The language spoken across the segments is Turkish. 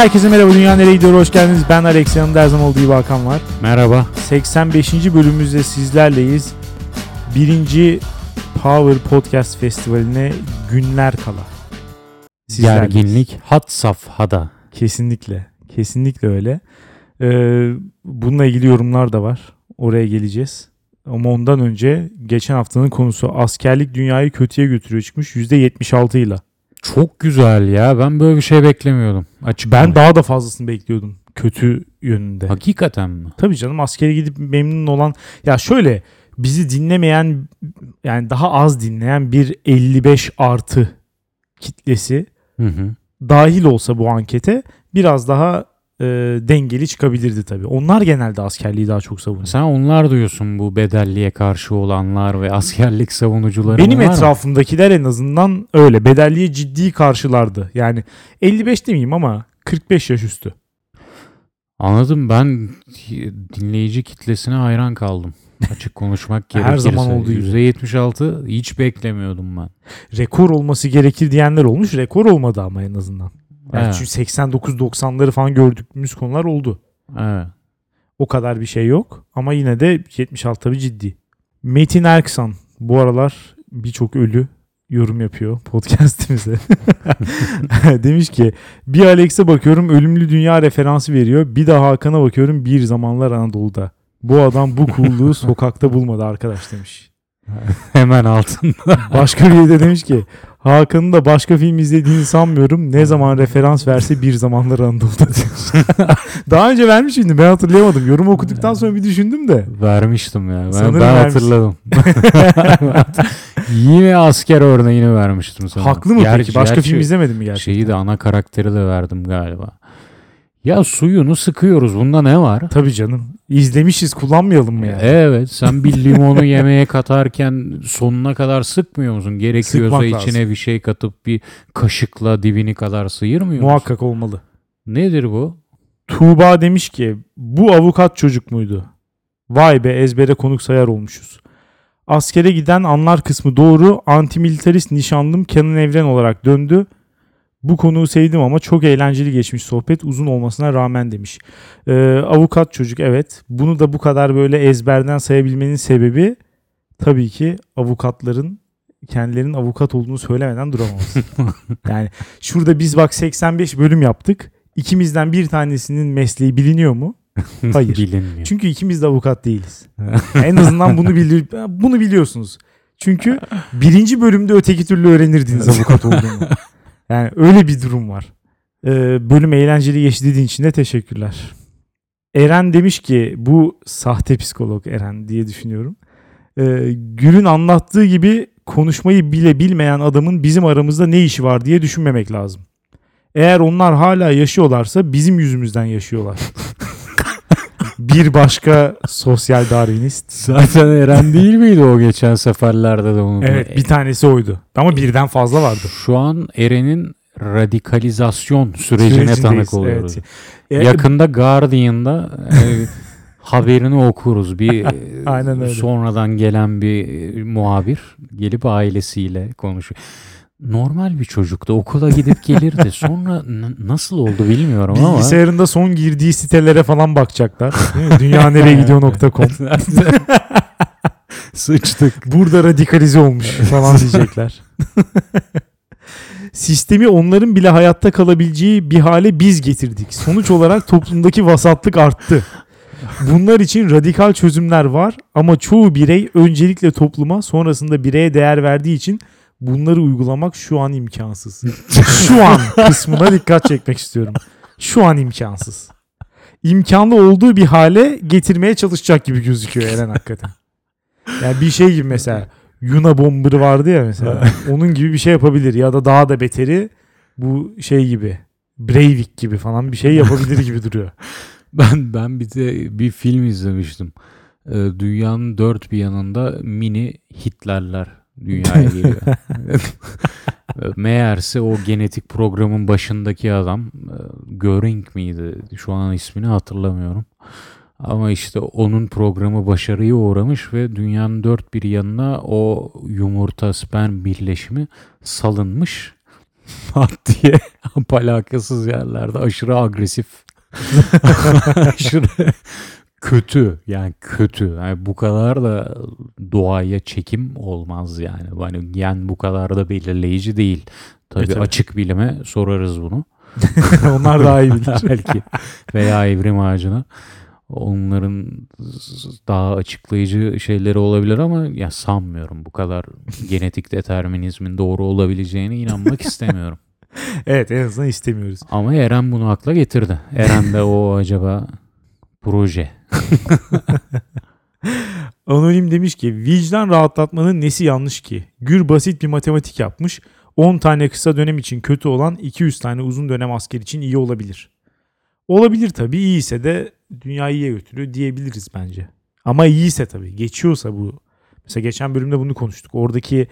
Herkese merhaba Dünya Nereye Gidiyor hoş geldiniz. Ben Alex yanımda her zaman olduğu gibi Hakan var. Merhaba. 85. bölümümüzde sizlerleyiz. Birinci Power Podcast Festivali'ne günler kala. Sizlerleyiz. Gerginlik hat safhada. Kesinlikle. Kesinlikle öyle. Ee, bununla ilgili yorumlar da var. Oraya geleceğiz. Ama ondan önce geçen haftanın konusu askerlik dünyayı kötüye götürüyor çıkmış %76 ile. Çok güzel ya. Ben böyle bir şey beklemiyordum. Açık Ben daha da fazlasını bekliyordum kötü yönünde. Hakikaten mi? Tabii canım askere gidip memnun olan ya şöyle bizi dinlemeyen yani daha az dinleyen bir 55 artı kitlesi Hı hı. dahil olsa bu ankete biraz daha e, dengeli çıkabilirdi tabii. Onlar genelde askerliği daha çok savunuyor. Sen onlar diyorsun bu bedelliye karşı olanlar ve askerlik savunucuları Benim var mı? etrafımdakiler en azından öyle. Bedelliye ciddi karşılardı. Yani 55 demeyeyim ama 45 yaş üstü. Anladım. Ben dinleyici kitlesine hayran kaldım. Açık konuşmak Her gerekirse. zaman olduğu gibi. %76 hiç beklemiyordum ben. Rekor olması gerekir diyenler olmuş. Rekor olmadı ama en azından. Yani Evet. çünkü 89-90'ları falan gördüğümüz konular oldu. Evet. O kadar bir şey yok ama yine de 76 tabii ciddi. Metin Erksan bu aralar birçok ölü yorum yapıyor podcast'imize. Demiş ki bir Alex'e bakıyorum ölümlü dünya referansı veriyor. Bir de Hakan'a bakıyorum bir zamanlar Anadolu'da. Bu adam bu coolluğu sokakta bulmadı arkadaş demiş. Hemen altında. Başka biri de demiş ki Hakan'ın da başka film izlediğini sanmıyorum. Ne zaman referans verse bir zamanlar Anadolu'da demiş. Daha önce vermiş miydim? Ben hatırlayamadım. Yorum okuduktan sonra bir düşündüm de. Vermiştim ya. Ben, Sanırım ben hatırladım. Yine asker örneğini vermiştim sana. Haklı mı Gerçi- peki? Başka gerçi film izlemedin mi gerçekten? Şeyi de ana karakteri de verdim galiba. Ya suyunu sıkıyoruz. Bunda ne var? Tabii canım. İzlemişiz kullanmayalım mı yani? Evet sen bir limonu yemeğe katarken sonuna kadar sıkmıyor musun? Gerekiyorsa Sıkmak içine lazım. bir şey katıp bir kaşıkla dibini kadar sıyırmıyor musun? Muhakkak olmalı. Nedir bu? Tuğba demiş ki bu avukat çocuk muydu? Vay be ezbere konuk sayar olmuşuz. Askere giden anlar kısmı doğru. Antimilitarist nişanlım Kenan Evren olarak döndü. Bu konuyu sevdim ama çok eğlenceli geçmiş sohbet uzun olmasına rağmen demiş. Ee, avukat çocuk evet. Bunu da bu kadar böyle ezberden sayabilmenin sebebi tabii ki avukatların kendilerinin avukat olduğunu söylemeden duramamız. yani şurada biz bak 85 bölüm yaptık. İkimizden bir tanesinin mesleği biliniyor mu? Hayır. Bilinmiyor. Çünkü ikimiz de avukat değiliz. en azından bunu bilir, bunu biliyorsunuz. Çünkü birinci bölümde öteki türlü öğrenirdiniz avukat olduğunu. Yani öyle bir durum var. Ee, bölüm eğlenceli geçti dediğin için de teşekkürler. Eren demiş ki bu sahte psikolog Eren diye düşünüyorum. Ee, Gül'ün anlattığı gibi konuşmayı bile bilmeyen adamın bizim aramızda ne işi var diye düşünmemek lazım. Eğer onlar hala yaşıyorlarsa bizim yüzümüzden yaşıyorlar. bir başka sosyal darwinist. Zaten Eren değil miydi o geçen seferlerde de onu? Evet bir tanesi oydu. Ama birden fazla vardı. Şu an Eren'in radikalizasyon sürecine tanık oluyoruz. evet. E, Yakında Guardian'da e, haberini okuruz. Bir e, Aynen öyle. sonradan gelen bir e, muhabir gelip ailesiyle konuşuyor. Normal bir çocuktu. Okula gidip gelirdi. Sonra nasıl oldu bilmiyorum ama. Bilgisayarında son girdiği sitelere falan bakacaklar. Değil mi? Dünyanereyegidiyor.com Sıçtık. Burada radikalize olmuş falan diyecekler. Sistemi onların bile hayatta kalabileceği bir hale biz getirdik. Sonuç olarak toplumdaki vasatlık arttı. Bunlar için radikal çözümler var ama çoğu birey öncelikle topluma sonrasında bireye değer verdiği için bunları uygulamak şu an imkansız. şu an kısmına dikkat çekmek istiyorum. Şu an imkansız. İmkanlı olduğu bir hale getirmeye çalışacak gibi gözüküyor Eren hakikaten. Yani bir şey gibi mesela Yuna Bomber'ı vardı ya mesela. Onun gibi bir şey yapabilir ya da daha da beteri bu şey gibi Breivik gibi falan bir şey yapabilir gibi duruyor. Ben ben bir de bir film izlemiştim. Ee, dünyanın dört bir yanında mini Hitlerler dünyaya geliyor. Meğerse o genetik programın başındaki adam e, Göring miydi? Şu an ismini hatırlamıyorum. Ama işte onun programı başarıya uğramış ve dünyanın dört bir yanına o yumurta sperm birleşimi salınmış. pat diye alakasız yerlerde aşırı agresif aşırı kötü yani kötü. Yani bu kadar da doğaya çekim olmaz yani. Hani yani bu kadar da belirleyici değil. Tabii, E, tabii. açık bilime sorarız bunu. Onlar daha iyi bilir. Belki veya evrim ağacına. Onların daha açıklayıcı şeyleri olabilir ama ya sanmıyorum bu kadar genetik determinizmin doğru olabileceğine inanmak istemiyorum. evet en azından istemiyoruz. Ama Eren bunu akla getirdi. Eren de o acaba proje. Anonim demiş ki vicdan rahatlatmanın nesi yanlış ki? Gür basit bir matematik yapmış. 10 tane kısa dönem için kötü olan 200 tane uzun dönem asker için iyi olabilir. Olabilir tabii iyiyse de dünyayı iyiye götürüyor diyebiliriz bence. Ama iyiyse tabii geçiyorsa bu. Mesela geçen bölümde bunu konuştuk. Oradaki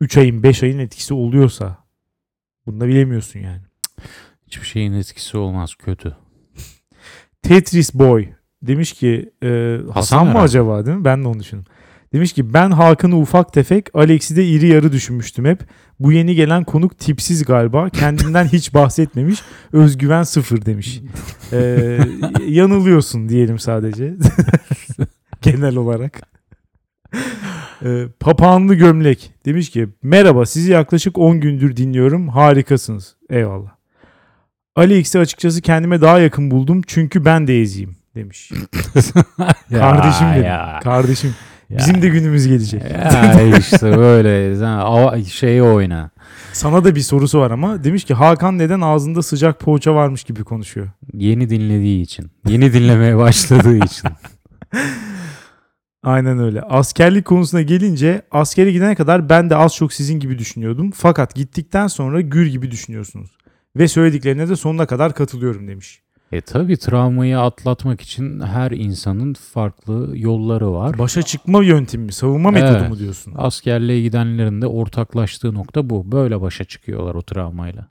3 ayın 5 ayın etkisi oluyorsa bunu da bilemiyorsun yani. Hiçbir şeyin etkisi olmaz kötü. Tetris Boy demiş ki e, Hasan, mı herhalde. acaba değil mi? Ben de onu düşündüm. Demiş ki ben Hakan'ı ufak tefek Alex'i de iri yarı düşünmüştüm hep. Bu yeni gelen konuk tipsiz galiba. Kendinden hiç bahsetmemiş. Özgüven sıfır demiş. E, yanılıyorsun diyelim sadece. Genel olarak. E, papağanlı gömlek demiş ki merhaba sizi yaklaşık 10 gündür dinliyorum. Harikasınız. Eyvallah. Ali X'i açıkçası kendime daha yakın buldum çünkü ben de eziyim demiş. Kardeşim benim. ya. Kardeşim Ya. bizim de günümüz gelecek. Ya işte böyle şeyi oyna. Sana da bir sorusu var ama demiş ki Hakan neden ağzında sıcak poğaça varmış gibi konuşuyor. Yeni dinlediği için. Yeni dinlemeye başladığı için. Aynen öyle. Askerlik konusuna gelince askere gidene kadar ben de az çok sizin gibi düşünüyordum. Fakat gittikten sonra gür gibi düşünüyorsunuz. Ve söylediklerine de sonuna kadar katılıyorum demiş. E tabi travmayı atlatmak için her insanın farklı yolları var. Başa çıkma yöntemi mi? Savunma metodu Evet. mu diyorsun? Askerliğe gidenlerin de ortaklaştığı nokta bu. Böyle başa çıkıyorlar o travmayla.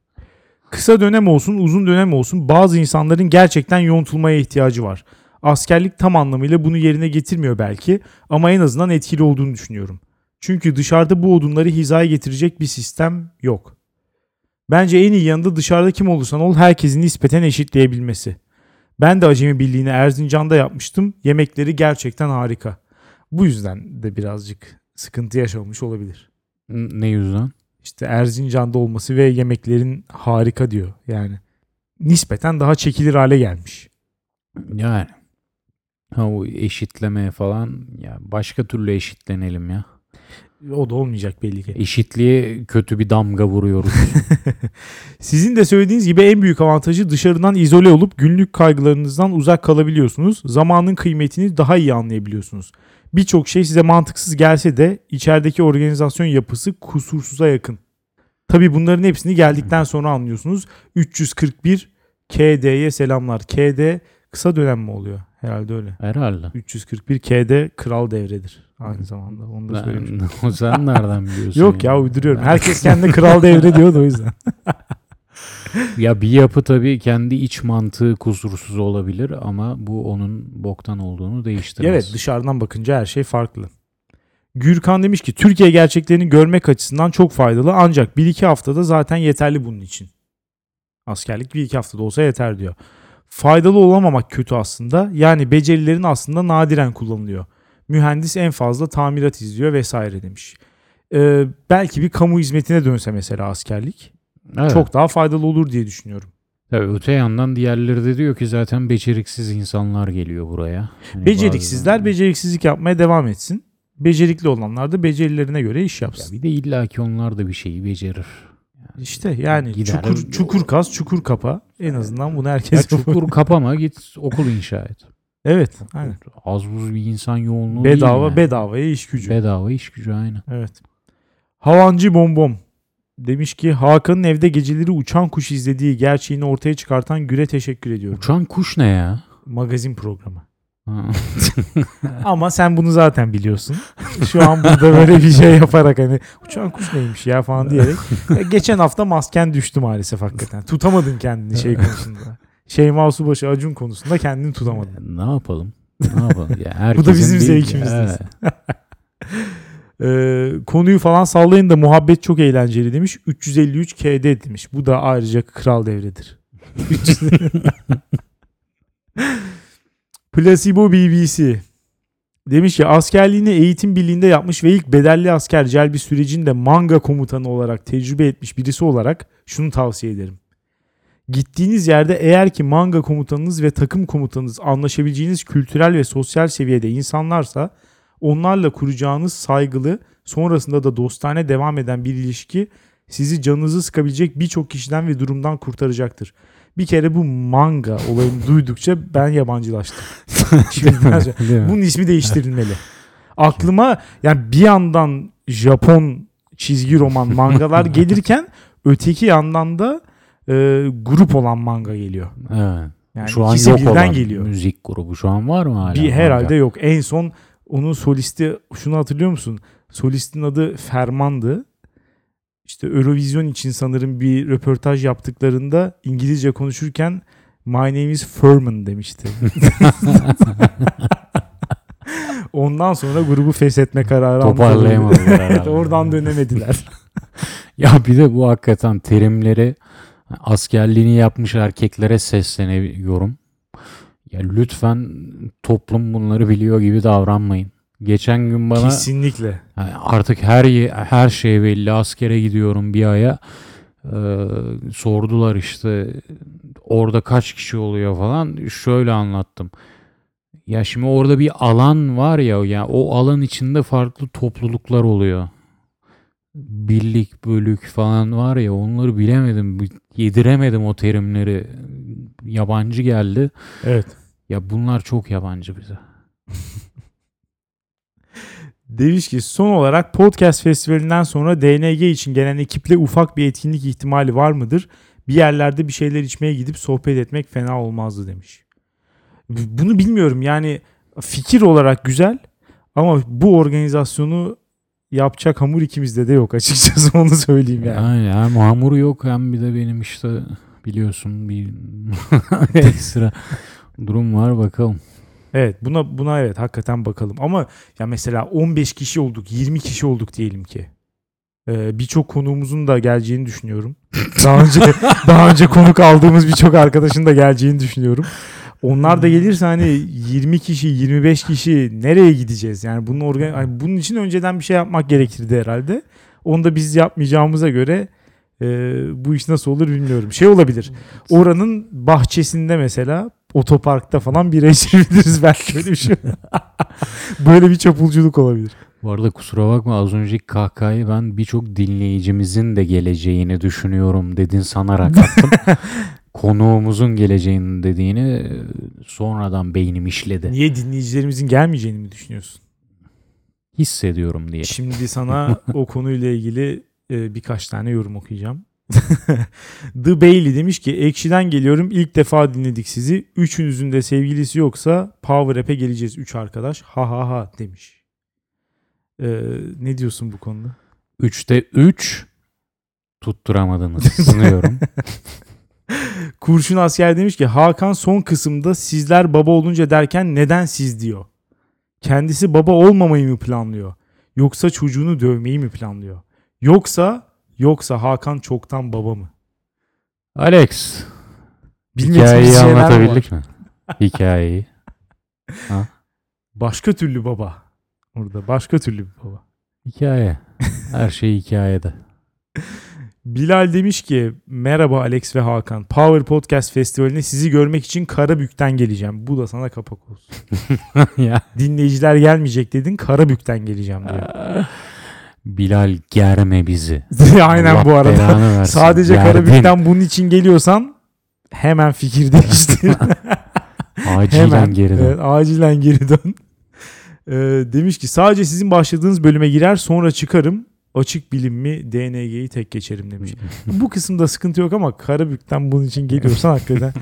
Kısa dönem olsun uzun dönem olsun bazı insanların gerçekten yontulmaya ihtiyacı var. Askerlik tam anlamıyla bunu yerine getirmiyor belki ama en azından etkili olduğunu düşünüyorum. Çünkü dışarıda bu odunları hizaya getirecek bir sistem yok. Bence en iyi yanında dışarıda kim olursan ol herkesin nispeten eşitleyebilmesi. Ben de Acemi Birliği'ni Erzincan'da yapmıştım. Yemekleri gerçekten harika. Bu yüzden de birazcık sıkıntı yaşamış olabilir. Ne yüzden? İşte Erzincan'da olması ve yemeklerin harika diyor. Yani nispeten daha çekilir hale gelmiş. Yani ha, o eşitleme falan ya başka türlü eşitlenelim ya. O da olmayacak belli ki. Eşitliğe kötü bir damga vuruyoruz. Sizin de söylediğiniz gibi en büyük avantajı dışarıdan izole olup günlük kaygılarınızdan uzak kalabiliyorsunuz. Zamanın kıymetini daha iyi anlayabiliyorsunuz. Birçok şey size mantıksız gelse de içerideki organizasyon yapısı kusursuza yakın. Tabi bunların hepsini geldikten sonra anlıyorsunuz. 341 KD'ye selamlar. KD kısa dönem mi oluyor? Herhalde öyle. Herhalde. 341 KD kral devredir aynı zamanda. Onu da söylemiş. Ben, o sen nereden biliyorsun? Yok ya uyduruyorum. Herkes kendine kral devre diyor da o yüzden. Ya bir yapı tabii kendi iç mantığı kusursuz olabilir ama bu onun boktan olduğunu değiştirmez. Evet dışarıdan bakınca her şey farklı. Gürkan demiş ki Türkiye gerçeklerini görmek açısından çok faydalı ancak 1-2 haftada zaten yeterli bunun için. Askerlik 1-2 haftada olsa yeter diyor. Faydalı olamamak kötü aslında. Yani becerilerin aslında nadiren kullanılıyor. Mühendis en fazla tamirat izliyor vesaire demiş. Ee, belki bir kamu hizmetine dönse mesela askerlik Evet. çok daha faydalı olur diye düşünüyorum. Tabii öte yandan diğerleri de diyor ki zaten beceriksiz insanlar geliyor buraya. Hani Beceriksizler bazı- beceriksizlik yapmaya devam etsin. Becerikli olanlar da becerilerine göre iş Ya yapsın. bir de illaki onlar da bir şeyi becerir. İşte yani Gider. çukur, çukur kaz, çukur kapa. En azından bunu Ya herkes çukur kapama git okul inşa et. Evet, aynen. Az buz bir insan yoğunluğu Bedava değil mi? bedavaya iş gücü. Bedava iş gücü aynı. evet. Havancı bombom demiş ki Hakan'ın evde geceleri uçan kuş izlediği gerçeğini ortaya çıkartan Güre teşekkür ediyorum. Uçan kuş ne ya? Magazin programı. Ha. Ama sen bunu zaten biliyorsun. Şu an burada böyle bir şey yaparak hani uçan kuş neymiş ya falan diyerek. Geçen hafta masken düştü maalesef hakikaten. Tutamadın kendini şey konusunda. Şeyma Subaşı Acun konusunda kendini tutamadın. ne yapalım? Ne yapalım? Ya Bu da bizim bir- zevkimiz Evet. Ee, konuyu falan sallayın da muhabbet çok eğlenceli demiş. 353 KD demiş. Bu da ayrıca kral devredir. 300 Placebo BBC demiş ki askerliğini eğitim birliğinde yapmış ve ilk bedelli asker celbi sürecinde manga komutanı olarak tecrübe etmiş birisi olarak şunu tavsiye ederim. Gittiğiniz yerde eğer ki manga komutanınız ve takım komutanınız anlaşabileceğiniz kültürel ve sosyal seviyede insanlarsa onlarla kuracağınız saygılı sonrasında da dostane devam eden bir ilişki sizi canınızı sıkabilecek birçok kişiden ve durumdan kurtaracaktır. Bir kere bu manga olayını duydukça ben yabancılaştım. Mi? Bunun ismi değiştirilmeli. Aklıma yani bir yandan Japon çizgi roman mangalar gelirken öteki yandan da e, grup olan manga geliyor. Evet. Yani şu an yok olan geliyor. müzik grubu şu an var mı hala? Bir herhalde Manga? yok. En son onun solisti şunu hatırlıyor musun? Solistin adı Ferman'dı. İşte Eurovision için sanırım bir röportaj yaptıklarında İngilizce konuşurken My name is Furman demişti. Ondan sonra grubu feshetme kararı. Toparlayamadılar Evet, oradan dönemediler. Ya bir de bu hakikaten terimleri askerliğini yapmış erkeklere sesleniyorum. Ya lütfen toplum bunları biliyor gibi davranmayın. Geçen gün bana Kesinlikle. yani artık her her şey belli. Askere gidiyorum bir aya. Ee, sordular işte orada kaç kişi oluyor falan. Şöyle anlattım. Ya şimdi orada bir alan var ya ya o alan içinde farklı topluluklar oluyor. Birlik, bölük falan var ya onları bilemedim. Yediremedim o terimleri. Yabancı geldi. Evet. Ya bunlar çok yabancı bize. Demiş ki son olarak podcast festivalinden sonra DNG için gelen ekiple ufak bir etkinlik ihtimali var mıdır? Bir yerlerde bir şeyler içmeye gidip sohbet etmek fena olmazdı demiş. Bunu bilmiyorum yani fikir olarak güzel ama bu organizasyonu yapacak hamur ikimizde de yok açıkçası onu söyleyeyim yani. Yani hem hamuru yok hem bir de benim işte biliyorsun bir ekstra durum var bakalım. Evet buna buna evet hakikaten bakalım ama ya mesela 15 kişi olduk 20 kişi olduk diyelim ki. Ee, birçok konuğumuzun da geleceğini düşünüyorum. Daha önce daha önce konuk aldığımız birçok arkadaşın da geleceğini düşünüyorum. Onlar da gelirse hani 20 kişi 25 kişi nereye gideceğiz? Yani bunun organ hani bunun için önceden bir şey yapmak gerekirdi herhalde. Onu da biz yapmayacağımıza göre e, bu iş nasıl olur bilmiyorum. Şey olabilir. Oranın bahçesinde mesela otoparkta falan bira içebiliriz belki öyle bir şey. Böyle bir çapulculuk olabilir. Bu arada kusura bakma az önceki kahkahayı ben birçok dinleyicimizin de geleceğini düşünüyorum dedin sanarak attım. Konuğumuzun geleceğini dediğini sonradan beynim işledi. Niye dinleyicilerimizin gelmeyeceğini mi düşünüyorsun? Hissediyorum diye. Şimdi sana o konuyla ilgili e, birkaç tane yorum okuyacağım. The Bailey demiş ki Ekşi'den geliyorum ilk defa dinledik sizi. Üçünüzün de sevgilisi yoksa Power App'e geleceğiz üç arkadaş. Ha ha ha demiş. Ee, ne diyorsun bu konuda? Üçte üç tutturamadınız sanıyorum. Kurşun asker demiş ki Hakan son kısımda sizler baba olunca derken neden siz diyor. Kendisi baba olmamayı mı planlıyor? Yoksa çocuğunu dövmeyi mi planlıyor? Yoksa yoksa Hakan çoktan baba mı? Alex hikayeyi anlatabildik mi? Hikayeyi. Başka türlü baba. Orada başka türlü bir baba. Hikaye. Her şey hikayede. Bilal demiş ki merhaba Alex ve Hakan. Power Podcast Festivali'ne sizi görmek için Karabük'ten geleceğim. Bu da sana kapak olsun. ya. Dinleyiciler gelmeyecek dedin Karabük'ten geleceğim diyor. Bilal germe bizi. Aynen Allah bu arada. Sadece Gerdin. Karabük'ten bunun için geliyorsan hemen fikir değiştir. Acilen hemen geri dön. Evet, acilen geri dön. Ee, demiş ki sadece sizin başladığınız bölüme girer sonra çıkarım. Açık bilim mi DNG'yi tek geçerim demiş. Bu kısımda sıkıntı yok ama Karabük'ten bunun için geliyorsan hakikaten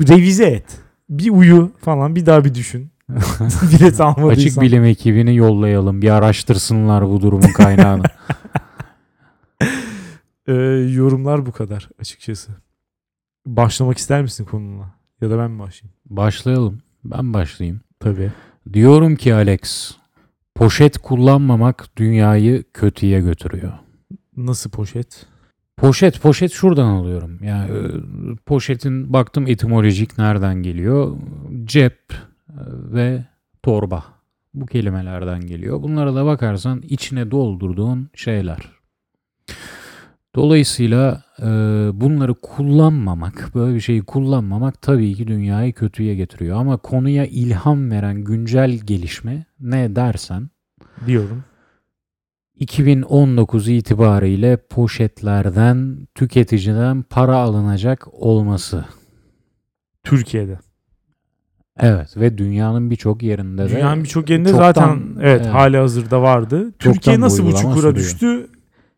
revize et. Bir uyu falan bir daha bir düşün. Bilet almadıysan. Açık bilim ekibini yollayalım. Bir araştırsınlar bu durumun kaynağını. Ee, yorumlar bu kadar açıkçası. Başlamak ister misin konuna? Ya da ben mi başlayayım? Başlayalım. Ben başlayayım. Tabii. Diyorum ki Alex, Poşet kullanmamak dünyayı kötüye götürüyor. Nasıl poşet? Poşet poşet şuradan alıyorum. Yani e, poşetin baktım etimolojik nereden geliyor? Cep ve torba. Bu kelimelerden geliyor. Bunlara da bakarsan içine doldurduğun şeyler. Dolayısıyla e, bunları kullanmamak, böyle bir şeyi kullanmamak tabii ki dünyayı kötüye getiriyor. Ama konuya ilham veren güncel gelişme ne dersen Diyorum. 2019 itibariyle poşetlerden tüketiciden para alınacak olması. Türkiye'de. Evet ve dünyanın birçok yerinde de Dünyanın birçok yerinde çoktan- zaten evet, evet. hali hazırda vardı. Türkiye nasıl bu çukura sürüyor. düştü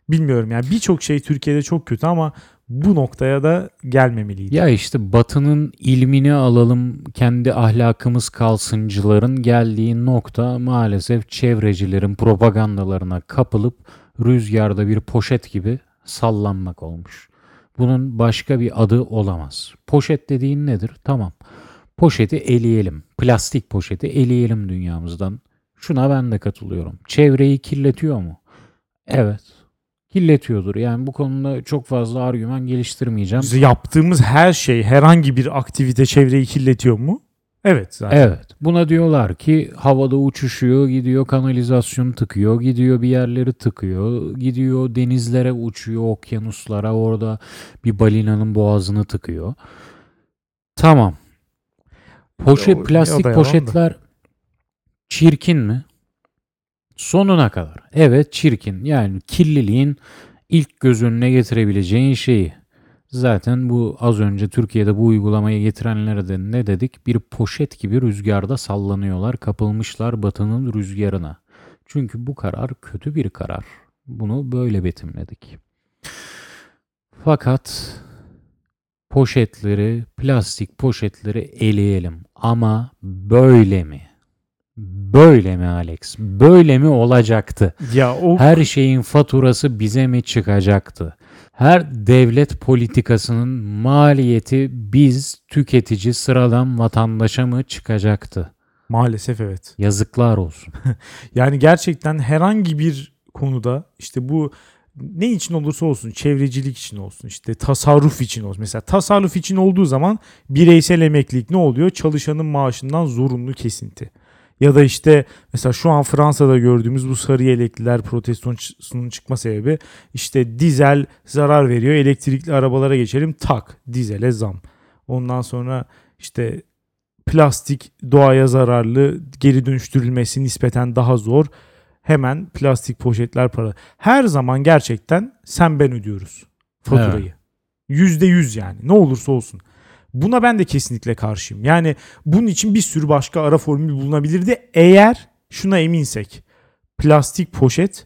bilmiyorum. Yani birçok şey Türkiye'de çok kötü ama bu noktaya da gelmemeliydi. Ya işte Batı'nın ilmini alalım, kendi ahlakımız kalsıncıların geldiği nokta maalesef çevrecilerin propagandalarına kapılıp rüzgarda bir poşet gibi sallanmak olmuş. Bunun başka bir adı olamaz. Poşet dediğin nedir? Tamam. Poşeti eleyelim. Plastik poşeti eleyelim dünyamızdan. Şuna ben de katılıyorum. Çevreyi kirletiyor mu? Evet. Kirletiyordur. Yani bu konuda çok fazla argüman geliştirmeyeceğim. Yaptığımız her şey herhangi bir aktivite çevreyi kirletiyor mu? Evet zaten. Evet. Buna diyorlar ki havada uçuşuyor, gidiyor kanalizasyon tıkıyor, gidiyor bir yerleri tıkıyor, gidiyor denizlere uçuyor, okyanuslara orada bir balinanın boğazını tıkıyor. Tamam. Poşet, O- plastik poşetler çirkin mi? Sonuna kadar. Evet çirkin. Yani kirliliğin ilk göz önüne getirebileceğin şeyi. Zaten bu az önce Türkiye'de bu uygulamayı getirenlere de ne dedik? Bir poşet gibi rüzgarda sallanıyorlar, kapılmışlar batının rüzgarına. Çünkü bu karar kötü bir karar. Bunu böyle betimledik. Fakat poşetleri, plastik poşetleri eleyelim. Ama böyle mi? Böyle mi Alex? Böyle mi olacaktı? Ya o Her şeyin faturası bize mi çıkacaktı? Her devlet politikasının maliyeti biz tüketici sıradan vatandaşa mı çıkacaktı? maalesef evet. Yazıklar olsun. Yani gerçekten herhangi bir konuda işte bu ne için olursa olsun çevrecilik için olsun işte tasarruf için olsun. Mesela tasarruf için olduğu zaman bireysel emeklilik ne oluyor? Çalışanın maaşından zorunlu kesinti. Ya da işte mesela şu an Fransa'da gördüğümüz bu sarı yelekliler protestosunun çıkma sebebi işte dizel zarar veriyor elektrikli arabalara geçelim tak dizele zam. Ondan sonra işte plastik doğaya zararlı geri dönüştürülmesi nispeten daha zor. Hemen plastik poşetler para. Her zaman gerçekten sen ben ödüyoruz faturayı. Yüzde yüz yani ne olursa olsun. Buna ben de kesinlikle karşıyım. Yani bunun için bir sürü başka ara formül bulunabilirdi. Eğer şuna eminsek plastik poşet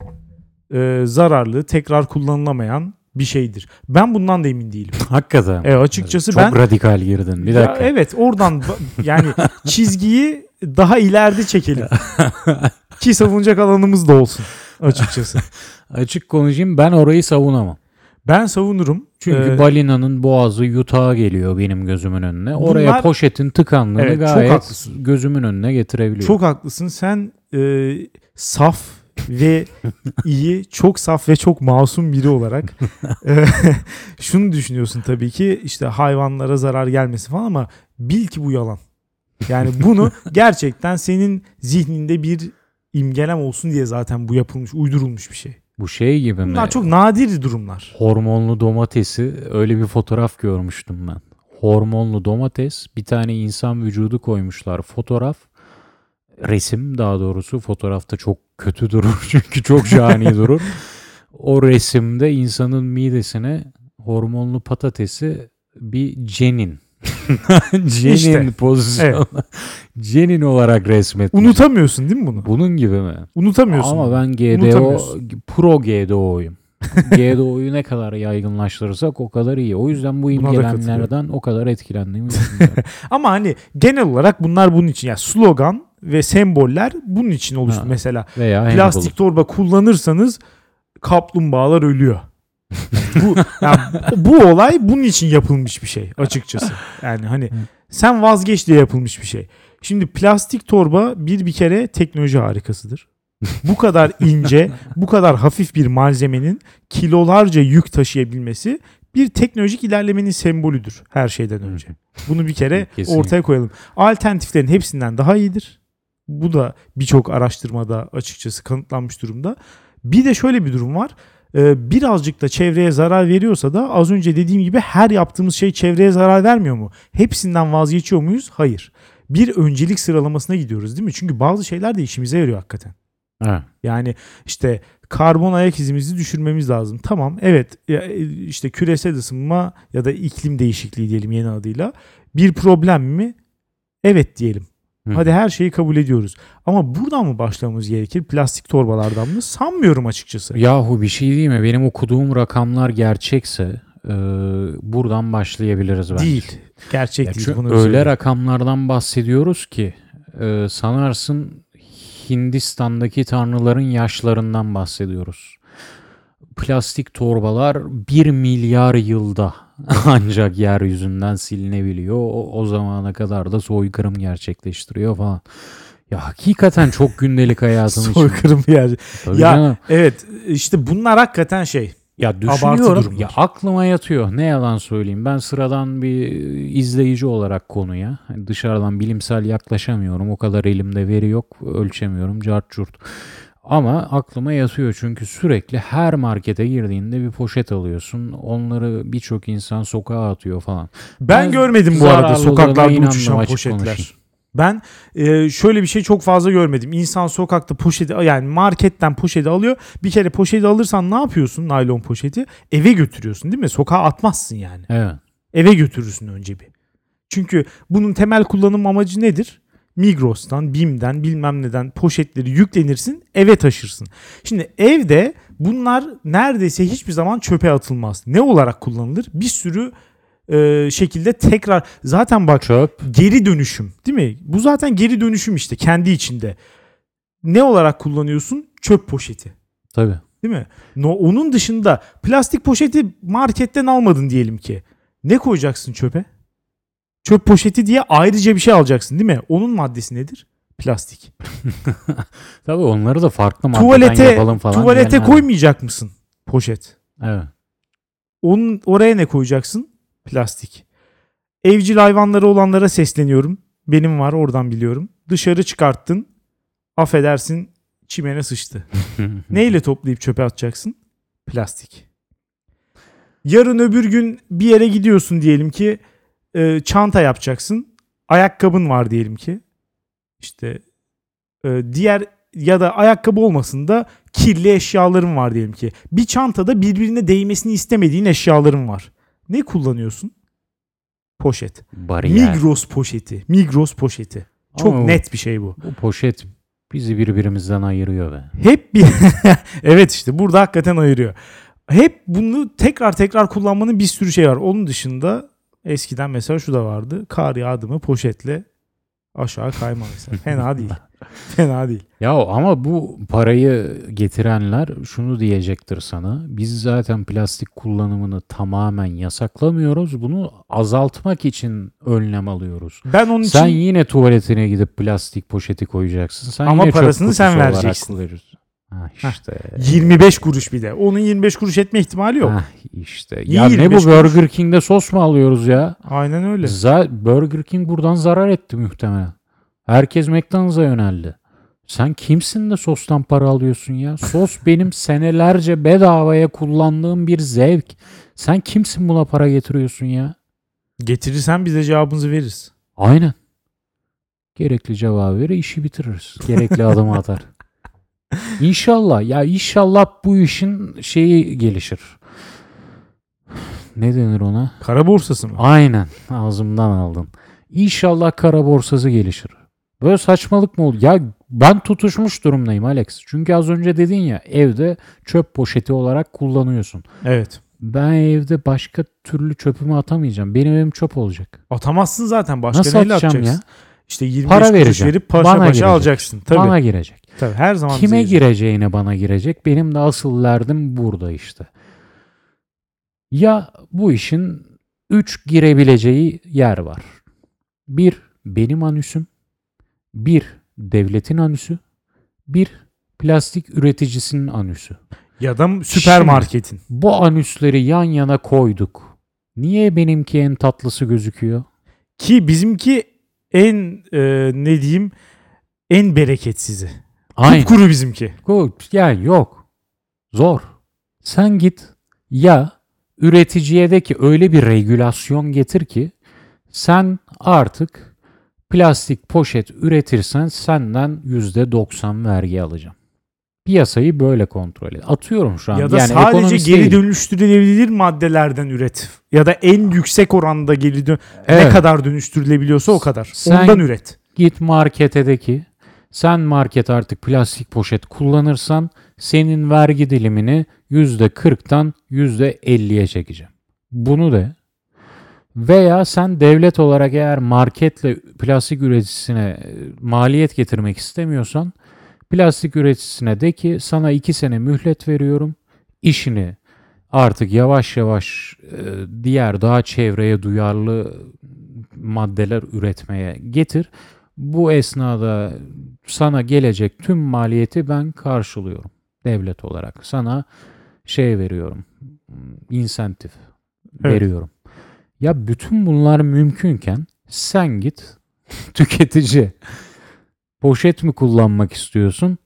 e, zararlı, tekrar kullanılamayan bir şeydir. Ben bundan da emin değilim. Hakikaten. E, açıkçası Çok ben radikal girdin. Bir ya dakika. evet oradan yani çizgiyi daha ileride çekelim. Ki savunacak alanımız da olsun açıkçası. Açık konuşayım ben orayı savunamam. Ben savunurum. Çünkü Ee, balinanın boğazı yutağa geliyor benim gözümün önüne. Oraya Bunlar- poşetin tıkanlığını Evet, gayet gözümün önüne getirebiliyor. çok haklısın. Sen e, saf ve iyi, çok saf ve çok masum biri olarak e, şunu düşünüyorsun tabii ki işte hayvanlara zarar gelmesi falan ama bil ki bu yalan. Yani bunu gerçekten senin zihninde bir imgelem olsun diye zaten bu yapılmış, uydurulmuş bir şey. Bu şey gibi mi? Bunlar çok nadir durumlar. Hormonlu domatesi öyle bir fotoğraf görmüştüm ben. Hormonlu domates bir tane insan vücudu koymuşlar fotoğraf. Resim daha doğrusu fotoğrafta çok kötü durur çünkü çok cani durur. O resimde insanın midesine hormonlu patatesi bir cenin. cenin İşte, pozisyonu. cenin olarak resmetmiş. Unutamıyorsun değil mi bunu? Bunun gibi mi? Unutamıyorsun. Ama ben GDO, pro GDO'yum. GDO'yu ne kadar yaygınlaştırırsak o kadar iyi. O yüzden bu imgelemlerden o kadar etkilendiğimi düşünüyorum. Ama hani genel olarak bunlar bunun için. Yani slogan ve semboller bunun için oluştu Ha. mesela. Veya Plastik torba kullanırsanız kaplumbağalar ölüyor. Bu yani bu olay bunun için yapılmış bir şey açıkçası. Yani hani sen vazgeç diye yapılmış bir şey. Şimdi plastik torba bir bir kere teknoloji harikasıdır. Bu kadar ince, bu kadar hafif bir malzemenin kilolarca yük taşıyabilmesi bir teknolojik ilerlemenin sembolüdür her şeyden önce. Bunu bir kere Kesinlikle. ortaya koyalım. Alternatiflerin hepsinden daha iyidir. Bu da birçok araştırmada açıkçası kanıtlanmış durumda. Bir de şöyle bir durum var. Ee, birazcık da çevreye zarar veriyorsa da az önce dediğim gibi her yaptığımız şey çevreye zarar vermiyor mu? Hepsinden vazgeçiyor muyuz? Hayır. Bir öncelik sıralamasına gidiyoruz değil mi? Çünkü bazı şeyler de işimize yarıyor hakikaten. Evet. Yani işte karbon ayak izimizi düşürmemiz lazım. Tamam evet e, işte küresel ısınma ya da iklim değişikliği diyelim yeni adıyla bir problem mi? Evet diyelim. Hı. Hadi her şeyi kabul ediyoruz. Ama buradan mı başlamamız gerekir? Plastik torbalardan mı? Sanmıyorum açıkçası. Yahu bir şey değil mi? Benim okuduğum rakamlar gerçekse e, buradan başlayabiliriz bence. Değil. Gerçek Ya değil. Bunu öyle söyleyeyim. rakamlardan bahsediyoruz ki e, sanarsın Hindistan'daki tanrıların yaşlarından bahsediyoruz. Plastik torbalar 1 milyar yılda ancak yeryüzünden silinebiliyor. O, o zamana kadar da soykırım gerçekleştiriyor falan. Ya hakikaten çok gündelik hayatın. Soykırım yer. Tabii Ya, canım. Evet işte bunlar hakikaten şey. Ya düşünüyorum ya aklıma yatıyor ne yalan söyleyeyim ben sıradan bir izleyici olarak konuya hani dışarıdan bilimsel yaklaşamıyorum o kadar elimde veri yok ölçemiyorum cart curt ama aklıma yatıyor çünkü sürekli her markete girdiğinde bir poşet alıyorsun onları birçok insan sokağa atıyor falan. Ben, Ben görmedim bu arada zararlılığına sokaklarda inanmam, uçuşan poşetler. konuşayım. Ben e, şöyle bir şey çok fazla görmedim. İnsan sokakta poşeti yani marketten poşeti alıyor. Bir kere poşeti alırsan ne yapıyorsun naylon poşeti? Eve götürüyorsun değil mi? Sokağa atmazsın yani. Evet. Eve götürürsün önce bir. Çünkü bunun temel kullanım amacı nedir? Migros'tan, BİM'den, bilmem neden poşetleri yüklenirsin, eve taşırsın. Şimdi evde bunlar neredeyse hiçbir zaman çöpe atılmaz. Ne olarak kullanılır? Bir sürü e, şekilde tekrar zaten bak Çöp. geri dönüşüm değil mi? Bu zaten geri dönüşüm işte kendi içinde. Ne olarak kullanıyorsun? Çöp poşeti. Tabii. Değil mi? No, onun dışında plastik poşeti marketten almadın diyelim ki. Ne koyacaksın çöpe? Çöp poşeti diye ayrıca bir şey alacaksın değil mi? Onun maddesi nedir? Plastik. Tabii onları da farklı tuvalete yapalım falan. tuvalete var. koymayacak mısın poşet? Evet. Onun oraya ne koyacaksın? Plastik. Evcil hayvanları olanlara sesleniyorum. Benim var oradan biliyorum. Dışarı çıkarttın. Affedersin çimene sıçtı. Neyle toplayıp çöpe atacaksın? Plastik. Yarın öbür gün bir yere gidiyorsun diyelim ki e, çanta yapacaksın. Ayakkabın var diyelim ki. İşte e, diğer ya da ayakkabı olmasın da kirli eşyaların var diyelim ki. Bir çantada birbirine değmesini istemediğin eşyaların var. Ne kullanıyorsun? Poşet. Bariyer. Migros poşeti. Migros poşeti. Çok Ama net bir şey bu. Bu poşet bizi birbirimizden ayırıyor be. Hep bir evet işte burada hakikaten ayırıyor. Hep bunu tekrar tekrar kullanmanın bir sürü şey var. Onun dışında eskiden mesela şu da vardı. Kar yağdı mı poşetle aşağı kayma mesela. Fena değil. Fena değil. Ya ama bu parayı getirenler şunu diyecektir sana. Biz zaten plastik kullanımını tamamen yasaklamıyoruz. Bunu azaltmak için önlem alıyoruz. Ben onun için Sen yine tuvaletine gidip plastik poşeti koyacaksın. Sen Ama yine parasını sen vereceksin. Ha işte. 25 kuruş bir de. Onun 25 kuruş etme ihtimali yok. Ha işte. Niye Ya ne 25 bu kuruş? Burger King'de sos mu alıyoruz ya? Aynen öyle. Za- Burger King buradan zarar etti muhtemelen. Herkes McDonald's'a yöneldi. Sen kimsin de sostan para alıyorsun ya? Sos benim senelerce bedavaya kullandığım bir zevk. Sen kimsin buna para getiriyorsun ya? Getirirsen bize cevabımızı veririz. Aynen. Gerekli cevabı verir, işi bitiririz. Gerekli adımı atar. İnşallah. Ya inşallah bu işin şeyi gelişir. Ne denir ona? Kara borsası mı? Aynen. Ağzımdan aldın. İnşallah kara borsası gelişir. Böyle saçmalık mı olur? Ya ben tutuşmuş durumdayım Alex. Çünkü az önce dedin ya evde çöp poşeti olarak kullanıyorsun. Evet. Ben evde başka türlü çöpümü atamayacağım. Benim evim çöp olacak. Atamazsın zaten. Başka Nasıl neyle atacağım atacaksın? ya? İşte 25 Para kuruş vereceğim. verip paşa Bana paşa girecek. alacaksın. Tabii. Bana girecek. Tabii. Her zaman Kime girecek. gireceğine bana girecek. Benim de asıl derdim burada işte. Ya bu işin 3 girebileceği yer var. Bir benim anüsüm, bir devletin anüsü, bir plastik üreticisinin anüsü. Ya da süpermarketin. Bu anüsleri yan yana koyduk. Niye benimki en tatlısı gözüküyor? Ki bizimki en e, ne diyeyim en bereketsizi. Aynen. Kuru bizimki. Ya yok. Zor. Sen git ya üreticiye de ki öyle bir regülasyon getir ki sen artık plastik poşet üretirsen senden %90 vergi alacağım. Piyasayı böyle kontrol et. Atıyorum şu an. Ya da yani sadece geri değilim. dönüştürülebilir maddelerden üret. Ya da en yüksek oranda geri dön ne Evet. kadar dönüştürülebiliyorsa o kadar. Sen- Ondan üret. Git markete de ki sen market artık plastik poşet kullanırsan senin vergi dilimini %40'tan %50'ye çekeceğim. Bunu de veya sen devlet olarak eğer marketle plastik üreticisine e, maliyet getirmek istemiyorsan plastik üreticisine de ki sana 2 sene mühlet veriyorum. İşini artık yavaş yavaş e, diğer daha çevreye duyarlı maddeler üretmeye getir. Bu esnada sana gelecek tüm maliyeti ben karşılıyorum devlet olarak. Sana şey veriyorum. insentif Evet. veriyorum. Ya bütün bunlar mümkünken sen git tüketici poşet mi kullanmak istiyorsun?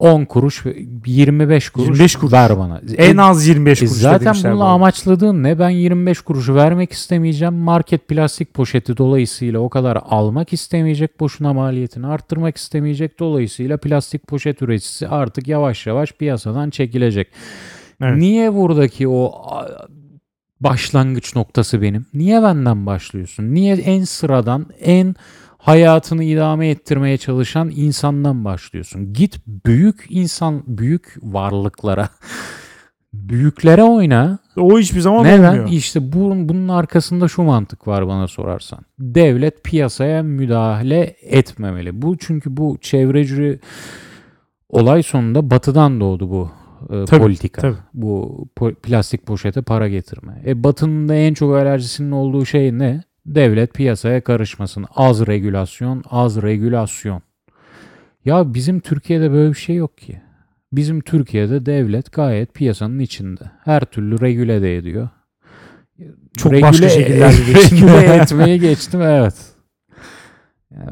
10 kuruş, 25 kuruş, 25 kuruş. ver bana. En az 25 E kuruş zaten demişler bununla bu arada. amaçladığın ne? Ben 25 kuruşu vermek istemeyeceğim. Market plastik poşeti dolayısıyla o kadar almak istemeyecek. Boşuna maliyetini arttırmak istemeyecek. Dolayısıyla plastik poşet üreticisi artık yavaş yavaş piyasadan çekilecek. Evet. Niye buradaki o başlangıç noktası benim? Niye benden başlıyorsun? Niye en sıradan, en hayatını idame ettirmeye çalışan insandan başlıyorsun? Git büyük insan, büyük varlıklara, büyüklere oyna. O hiçbir zaman Neden? olmuyor. İşte bunun, bunun arkasında şu mantık var bana sorarsan. Devlet piyasaya müdahale etmemeli. Bu çünkü bu çevreci olay sonunda batıdan doğdu bu e, Tabii, politika. tabii. Bu po- plastik poşete para getirme. E batının da en çok alerjisinin olduğu şey ne? Devlet piyasaya karışmasın. Az regülasyon, az regülasyon. Ya bizim Türkiye'de böyle bir şey yok ki. Bizim Türkiye'de devlet gayet piyasanın içinde. Her türlü regüle de ediyor. Çok başka şekillerde regüle etmeye geçtim evet. Yani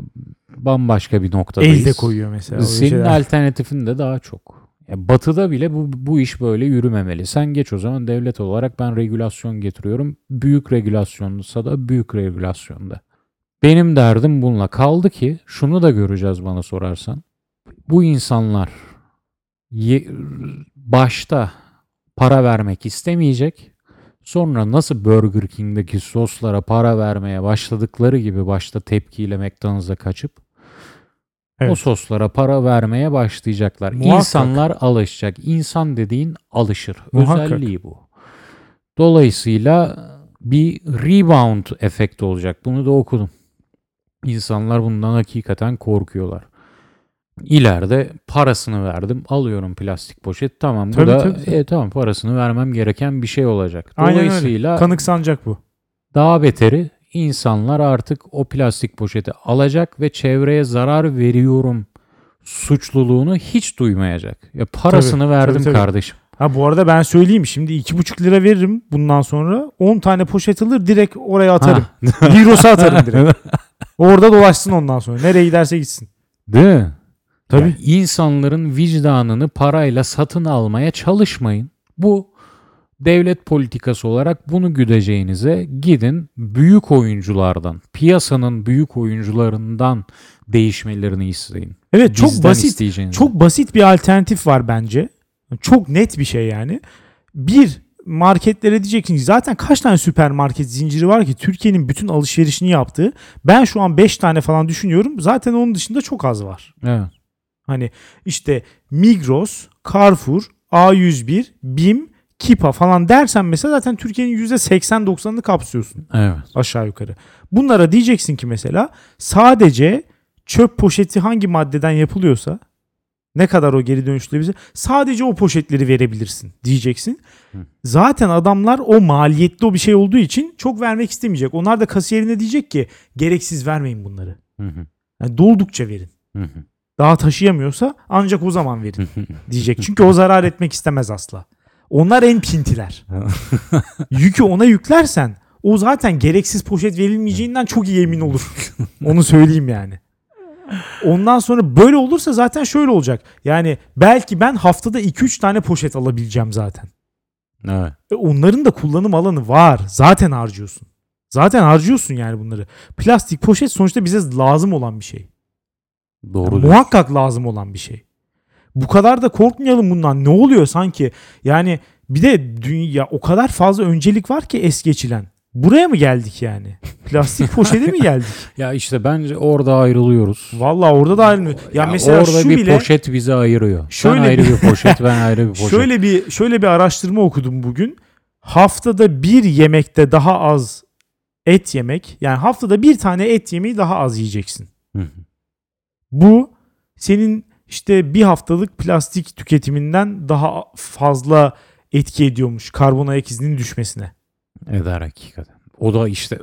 bambaşka bir noktadayız. Elde koyuyor mesela. Senin şeyler. alternatifin de daha çok. Ya batı'da bile bu, bu iş böyle yürümemeli. Sen geç o zaman devlet olarak ben regülasyon getiriyorum. Büyük regülasyonsa da büyük regülasyonda. Benim derdim bununla. Kaldı ki şunu da göreceğiz bana sorarsan. Bu insanlar ye- başta para vermek istemeyecek. Sonra nasıl Burger King'deki soslara para vermeye başladıkları gibi başta tepkiyle McDonald's'a kaçıp o Evet. soslara para vermeye başlayacaklar. Muhakkak. İnsanlar alışacak. İnsan dediğin alışır. Muhakkak. Özelliği bu. Dolayısıyla bir rebound efekti olacak. Bunu da okudum. İnsanlar bundan hakikaten korkuyorlar. İleride parasını verdim. Alıyorum plastik poşet. Tamam bu Tabii, da tabii, tabii. e, tamam parasını vermem gereken bir şey olacak. Aynen öyle. Dolayısıyla Kanıksanacak bu. daha beteri insanlar artık o plastik poşeti alacak ve çevreye zarar veriyorum suçluluğunu hiç duymayacak. Ya parasını Tabii, verdim tabii, tabii. kardeşim. Ha bu arada ben söyleyeyim şimdi 2,5 lira veririm bundan sonra 10 tane poşet alır direkt oraya atarım. Ha. Viros'a atarım direkt. Orada dolaşsın ondan sonra. Nereye giderse gitsin. Değil mi? Tabii. Ya insanların vicdanını parayla satın almaya çalışmayın. Bu devlet politikası olarak bunu güdeceğinize gidin büyük oyunculardan, piyasanın büyük oyuncularından değişmelerini isteyin. Evet çok Bizden basit. isteyeceğiniz. Çok basit bir alternatif var bence. Çok net bir şey yani. Bir marketlere diyeceksin ki zaten kaç tane süpermarket zinciri var ki Türkiye'nin bütün alışverişini yaptığı. Ben şu an 5 tane falan düşünüyorum. Zaten onun dışında çok az var. Evet. Hani işte Migros, Carrefour, A101, BİM, Kipa falan dersen mesela zaten Türkiye'nin %80-90'ını kapsıyorsun Evet. aşağı yukarı. Bunlara diyeceksin ki mesela sadece çöp poşeti hangi maddeden yapılıyorsa ne kadar o geri dönüştürülebilir sadece o poşetleri verebilirsin diyeceksin. Hı. Zaten adamlar o maliyetli o bir şey olduğu için çok vermek istemeyecek. Onlar da kasiyerine diyecek ki gereksiz vermeyin bunları. Hı hı. Yani doldukça verin. Hı hı. Daha taşıyamıyorsa ancak o zaman verin diyecek. Çünkü o zarar etmek istemez asla. Onlar en pintiler. Yükü ona yüklersen o zaten gereksiz poşet verilmeyeceğinden çok iyi emin olur. Onu söyleyeyim yani. Ondan sonra böyle olursa zaten şöyle olacak. Yani belki ben haftada 2-3 tane poşet alabileceğim zaten. Evet. E onların da kullanım alanı var. Zaten harcıyorsun. Zaten harcıyorsun yani bunları. Plastik poşet sonuçta bize lazım olan bir şey. Doğru. Yani muhakkak lazım olan bir şey. Bu kadar da korkmayalım bundan. Ne oluyor sanki? Yani bir de dünya o kadar fazla öncelik var ki es geçilen. Buraya mı geldik yani? Plastik poşete mi geldik? Ya işte bence orada ayrılıyoruz. Vallahi orada da ayrılmıyor. Ya, Ya mesela orada şu bir bile poşet bizi ayırıyor. Şöyle Sen ayrı bir- poşet, ben ayrı bir poşet. şöyle bir şöyle bir araştırma okudum bugün. Haftada bir yemekte daha az et yemek. Yani haftada bir tane et yemeği daha az yiyeceksin. Bu senin işte bir haftalık plastik tüketiminden daha fazla etki ediyormuş karbon ayak izinin düşmesine. Eder hakikaten. O da işte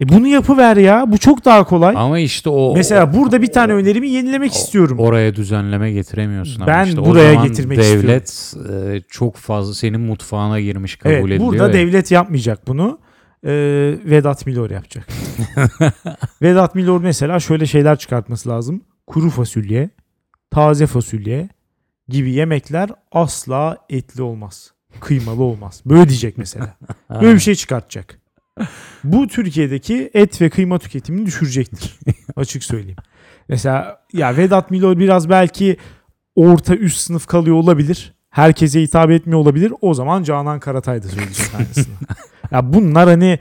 E bunu yapıver ya. Bu çok daha kolay. ama işte o Mesela burada bir tane önerimi yenilemek istiyorum. oraya düzenleme getiremiyorsun ama Ben işte o buraya zaman getirmek devlet e, çok fazla senin mutfağına girmiş kabul evet, ediliyor. burada ya. devlet yapmayacak bunu. Ee, Vedat Milor yapacak. Vedat Milor mesela şöyle şeyler çıkartması lazım. Kuru fasulye, taze fasulye gibi yemekler asla etli olmaz. Kıymalı olmaz. Böyle diyecek mesela. Böyle bir şey çıkartacak. Bu Türkiye'deki et ve kıyma tüketimini düşürecektir. Açık söyleyeyim. Mesela ya Vedat Milor biraz belki orta üst sınıf kalıyor olabilir. Herkese hitap etmiyor olabilir. O zaman Canan Karatay da söyleyecek aynısını. ya bunlar hani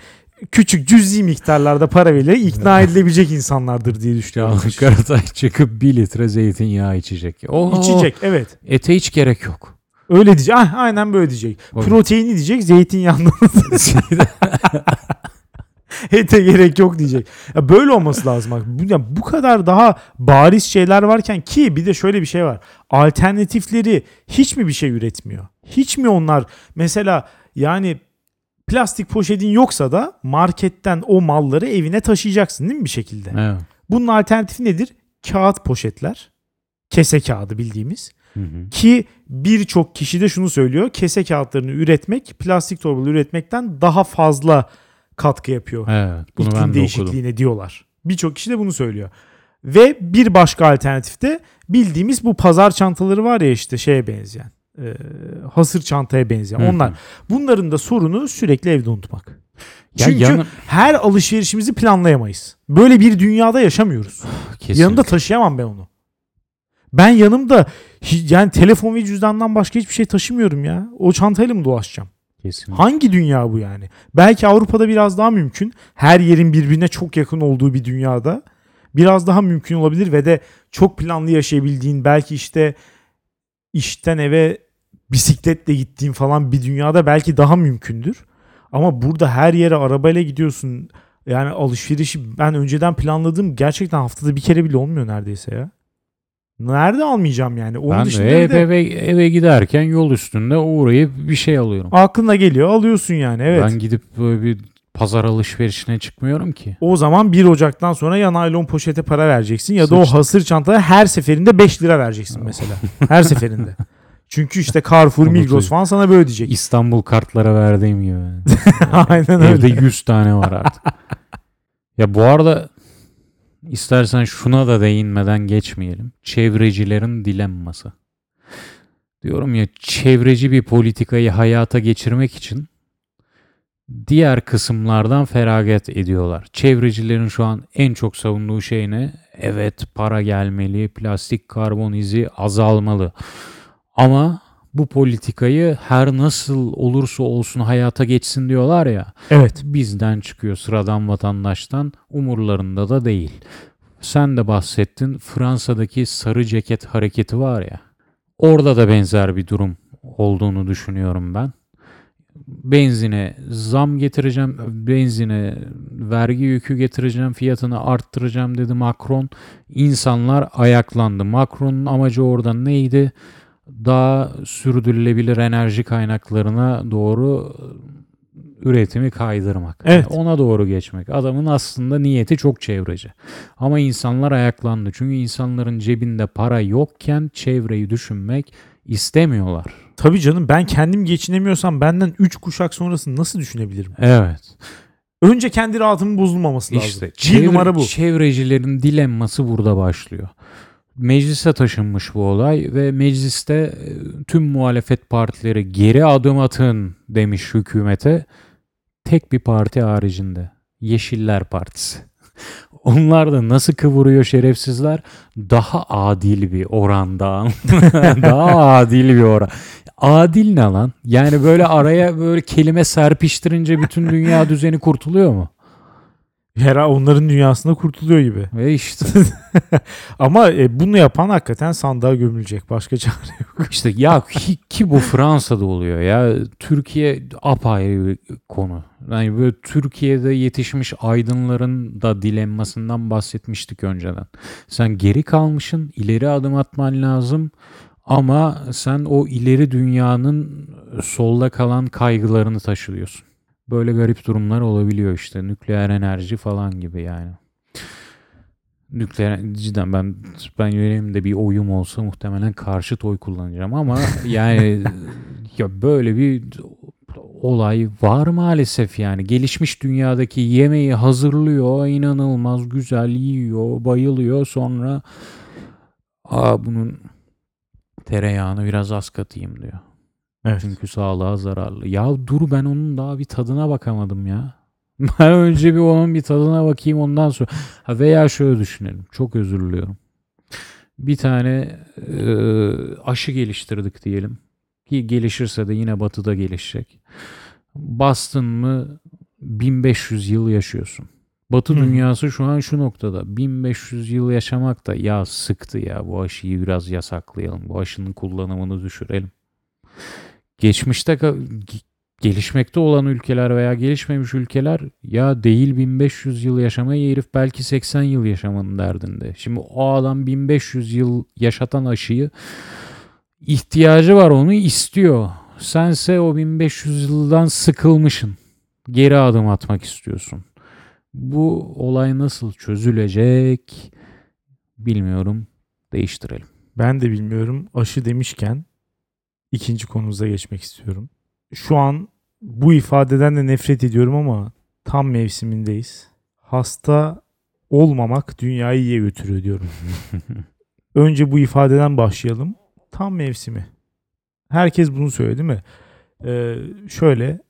küçük cüzi miktarlarda para verilerek ikna edilebilecek insanlardır diye düşünüyorum. Canan Karatay çıkıp bir litre zeytinyağı içecek. O, İçecek evet. Ete hiç gerek yok. Öyle diyecek. Ah, aynen böyle diyecek. Tabii. Proteini diyecek zeytinyağından. Ete gerek yok diyecek. Ya böyle olması lazım. Bak, bu, ya bu kadar daha bariz şeyler varken ki bir de şöyle bir şey var. Alternatifleri hiç mi bir şey üretmiyor? Hiç mi onlar mesela yani plastik poşetin yoksa da marketten o malları evine taşıyacaksın değil mi bir şekilde? Evet. Bunun alternatifi nedir? Kağıt poşetler. Kese kağıdı bildiğimiz. Hı hı. Ki birçok kişi de şunu söylüyor. Kese kağıtlarını üretmek plastik torbalı üretmekten daha fazla katkı yapıyor. Evet. Bunu İklim ben de okudum. değişikliğine diyorlar. Birçok kişi de bunu söylüyor. Ve bir başka alternatif de bildiğimiz bu pazar çantaları var ya işte şeye benzeyen. E, hasır çantaya benzeyen. Hı hı. Onlar. Bunların da sorunu sürekli evde unutmak. Ya Çünkü yanı- her alışverişimizi planlayamayız. Böyle bir dünyada yaşamıyoruz. Kesinlikle. Yanımda taşıyamam ben onu. Ben yanımda yani telefon ve cüzdandan başka hiçbir şey taşımıyorum ya. O çantayla mı dolaşacağım? Kesinlikle. Hangi dünya bu yani? Belki Avrupa'da biraz daha mümkün. Her yerin birbirine çok yakın olduğu bir dünyada biraz daha mümkün olabilir ve de çok planlı yaşayabildiğin belki işte işten eve bisikletle gittiğin falan bir dünyada belki daha mümkündür. Ama burada her yere arabayla gidiyorsun. Yani alışverişi ben önceden planladığım gerçekten haftada bir kere bile olmuyor neredeyse ya. Nerede almayacağım yani? Onun Ben dışında eve, de eve, eve giderken yol üstünde uğrayıp bir şey alıyorum. aklına geliyor alıyorsun yani evet. Ben gidip böyle bir pazar alışverişine çıkmıyorum ki. O zaman 1 Ocak'tan sonra ya naylon poşete para vereceksin ya da o hasır çantaya her seferinde 5 lira vereceksin mesela. Her seferinde. Çünkü işte Carrefour, Migros falan sana böyle diyecek. İstanbul kartlara verdiğim gibi. Aynen Evde öyle. 100 tane var artık. ya bu arada istersen şuna da değinmeden geçmeyelim. Çevrecilerin dilemması. Diyorum ya çevreci bir politikayı hayata geçirmek için diğer kısımlardan feragat ediyorlar. Çevrecilerin şu an en çok savunduğu şey ne? Evet para gelmeli, plastik karbon izi azalmalı. Ama bu politikayı her nasıl olursa olsun hayata geçsin diyorlar ya Evet. bizden çıkıyor sıradan vatandaştan umurlarında da değil. Sen de bahsettin Fransa'daki sarı ceket hareketi var ya orada da benzer bir durum olduğunu düşünüyorum ben. Benzine zam getireceğim, benzine vergi yükü getireceğim, fiyatını arttıracağım dedi Macron. İnsanlar ayaklandı. Macron'un amacı orada neydi? Daha sürdürülebilir enerji kaynaklarına doğru üretimi kaydırmak. Evet. Yani ona doğru geçmek. Adamın aslında niyeti çok çevreci. Ama insanlar ayaklandı. Çünkü insanların cebinde para yokken çevreyi düşünmek istemiyorlar. Tabii canım ben kendim geçinemiyorsam benden 3 kuşak sonrasını nasıl düşünebilirim? Evet. Önce kendi rahatımın bozulmaması lazım. İşte çevre- numara bu. Çevrecilerin dilemması burada başlıyor. Meclise taşınmış bu olay ve mecliste e, tüm muhalefet partileri geri adım atın demiş hükümete. Tek bir parti haricinde. Yeşiller Partisi. Onlar da nasıl kıvırıyor şerefsizler? Daha adil bir oranda. Daha adil bir oran. Adil ne lan? Yani böyle araya böyle kelime serpiştirince bütün dünya düzeni kurtuluyor mu? Her onların dünyasında kurtuluyor gibi. Ve işte Ama e, bunu yapan hakikaten sandığa gömülecek. Başka çare yok. İşte ya ki, ki bu Fransa'da oluyor ya. Türkiye apayrı bir konu. Yani böyle Türkiye'de yetişmiş aydınların da dilemmasından bahsetmiştik önceden. Sen geri kalmışsın, ileri adım atman lazım. Ama sen o ileri dünyanın solda kalan kaygılarını taşıyorsun. Böyle garip durumlar olabiliyor işte. Nükleer enerji falan gibi yani. Nükleer cidden ben ben benim de bir oyum olsa muhtemelen karşıt oy kullanacağım ama yani ya böyle bir olay var maalesef yani gelişmiş dünyadaki yemeği hazırlıyor inanılmaz güzel yiyor bayılıyor sonra aa bunun tereyağını biraz az katayım diyor. Evet. Çünkü sağlığa zararlı. Ya dur ben onun daha bir tadına bakamadım ya. Ben önce bir onun bir tadına bakayım ondan sonra. Ha veya şöyle düşünelim. Çok özür diliyorum. Bir tane e, aşı geliştirdik diyelim. Ki gelişirse de yine batıda gelişecek. Bastın mı 1500 yıl yaşıyorsun. Batı Hı. dünyası şu an şu noktada. 1500 yıl yaşamak da ya sıktı ya bu aşıyı biraz yasaklayalım. Bu aşının kullanımını düşürelim. Geçmişte gelişmekte olan ülkeler veya gelişmemiş ülkeler ya değil 1500 yıl yaşamayı herif belki 80 yıl yaşamanın derdinde. Şimdi o adam 1500 yıl yaşatan aşıyı ihtiyacı var onu istiyor. Sense o 1500 yıldan sıkılmışsın. Geri adım atmak istiyorsun. Bu olay nasıl çözülecek bilmiyorum. Değiştirelim. Ben de bilmiyorum. Aşı demişken ikinci konumuza geçmek istiyorum. Şu an bu ifadeden de nefret ediyorum ama tam mevsimindeyiz. Hasta olmamak dünyayı iyiye götürüyor diyorum. Önce bu ifadeden başlayalım. Tam mevsimi. Herkes bunu söylüyor değil mi? Ee, şöyle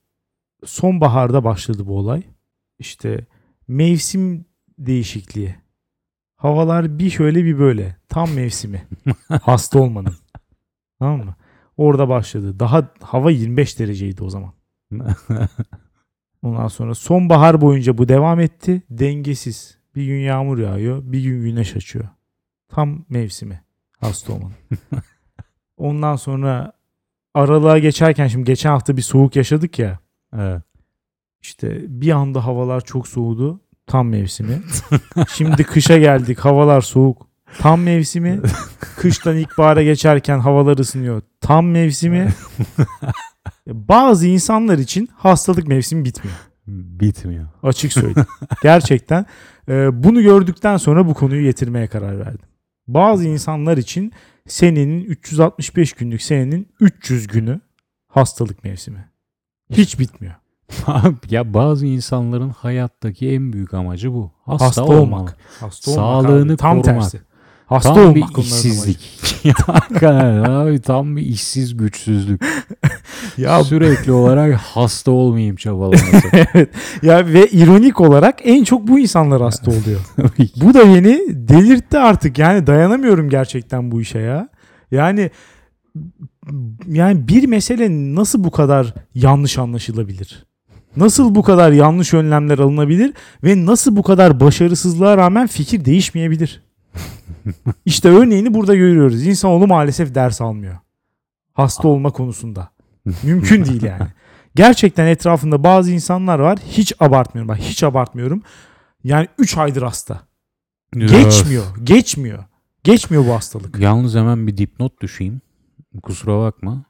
sonbaharda başladı bu olay. İşte mevsim değişikliği. Havalar bir şöyle bir böyle. Tam mevsimi. Hasta olmanın. Tamam mı? Orada başladı. Daha hava 25 dereceydi o zaman. Ondan sonra sonbahar boyunca bu devam etti. Dengesiz. Bir gün yağmur yağıyor, bir gün güneş açıyor. Tam mevsimi hasta olmanın. Ondan sonra aralığa geçerken şimdi geçen hafta bir soğuk yaşadık ya. evet. İşte bir anda havalar çok soğudu. Tam mevsimi. Şimdi kışa geldik. Havalar soğuk. Tam mevsimi. Kıştan ilkbahara geçerken havalar ısınıyor. Tam mevsimi. Bazı insanlar için hastalık mevsimi bitmiyor. Bitmiyor. Açık söyleyeyim. Gerçekten. e, bunu gördükten sonra bu konuyu getirmeye karar verdim. Bazı insanlar için senenin 365 günlük senenin 300 günü hastalık mevsimi. Hiç bitmiyor. ya bazı insanların hayattaki en büyük amacı bu. Hasta, Hasta, olmak. olmak. Hasta olmak Sağlığını abi. Tam korumak. tersi. Hasta tam olmak bir işsizlik. Abi tam bir işsiz güçsüzlük. Ya Sürekli olarak hasta olmayayım çabalaması. evet. Ya ve ironik olarak en çok bu insanlar hasta oluyor. bu da beni delirtti artık. Yani dayanamıyorum gerçekten bu işe ya. Yani yani bir mesele nasıl bu kadar yanlış anlaşılabilir? Nasıl bu kadar yanlış önlemler alınabilir ve nasıl bu kadar başarısızlığa rağmen fikir değişmeyebilir? İşte örneğini burada görüyoruz. İnsanoğlu maalesef ders almıyor. Hasta olma konusunda. Mümkün değil yani. Gerçekten etrafında bazı insanlar var. Hiç abartmıyorum. Bak hiç abartmıyorum. Yani 3 aydır hasta. Geçmiyor. Geçmiyor. Geçmiyor bu hastalık. Yalnız hemen bir dipnot düşeyim. Kusura bakma.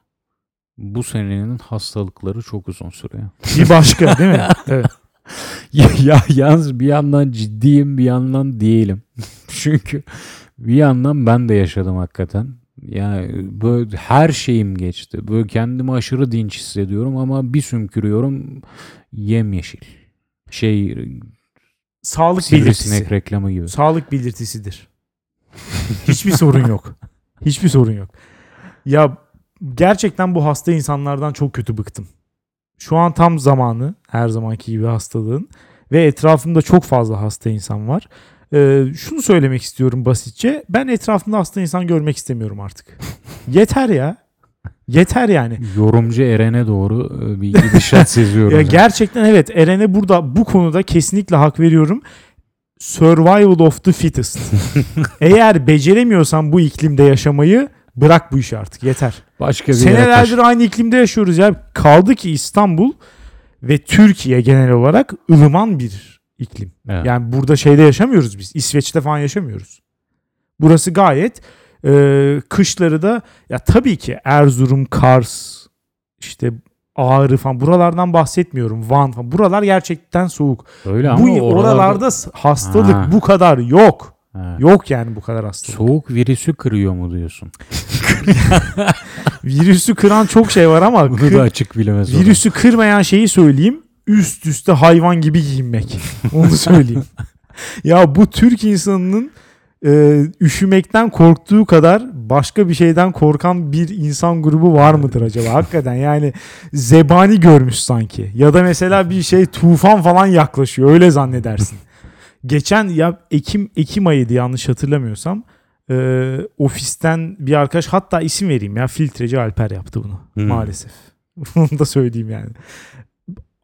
Bu senenin hastalıkları çok uzun sürüyor. Bir başka değil mi? Evet. ya, ya yalnız bir yandan ciddiyim bir yandan değilim. Çünkü bir yandan ben de yaşadım hakikaten. Yani böyle her şeyim geçti. Böyle kendimi aşırı dinç hissediyorum ama bir sümkürüyorum yemyeşil. Şey Sağlık belirtisi. reklamı gibi. Sağlık belirtisidir. Hiçbir sorun yok. Hiçbir sorun yok. Ya gerçekten bu hasta insanlardan çok kötü bıktım. Şu an tam zamanı her zamanki gibi hastalığın ve etrafımda çok fazla hasta insan var. Ee, şunu söylemek istiyorum basitçe. Ben etrafımda hasta insan görmek istemiyorum artık. Yeter ya. Yeter yani. Yorumcu Eren'e doğru e, bir gidişat seziyorum. Ya yani. gerçekten evet Eren'e burada bu konuda kesinlikle hak veriyorum. Survival of the fittest. Eğer beceremiyorsan bu iklimde yaşamayı bırak bu işi artık yeter. Başka bir Senelerdir aynı iklimde yaşıyoruz ya. Kaldı ki İstanbul ve Türkiye genel olarak ılıman bir iklim. Evet. Yani burada şeyde yaşamıyoruz biz. İsveç'te falan yaşamıyoruz. Burası gayet e, kışları da ya tabii ki Erzurum, Kars, işte Ağrı falan buralardan bahsetmiyorum. Van falan. Buralar gerçekten soğuk. Öyle bu ama oralarda s- hastalık Ha. bu kadar yok. Evet. Yok yani bu kadar hastalık. Soğuk virüsü kırıyor mu diyorsun? Virüsü kıran çok şey var ama Bunu kır- da açık bilemez. olan. virüsü kırmayan şeyi söyleyeyim. Üst üste hayvan gibi giyinmek. Onu söyleyeyim. ya bu Türk insanının e, üşümekten korktuğu kadar başka bir şeyden korkan bir insan grubu var mıdır acaba? Hakikaten yani zebani görmüş sanki. Ya da mesela bir şey tufan falan yaklaşıyor. Öyle zannedersin. Geçen ya Ekim Ekim ayıydı yanlış hatırlamıyorsam. e, ofisten bir arkadaş hatta isim vereyim ya filtreci Alper yaptı bunu Hmm. maalesef. Bunu da söyleyeyim yani.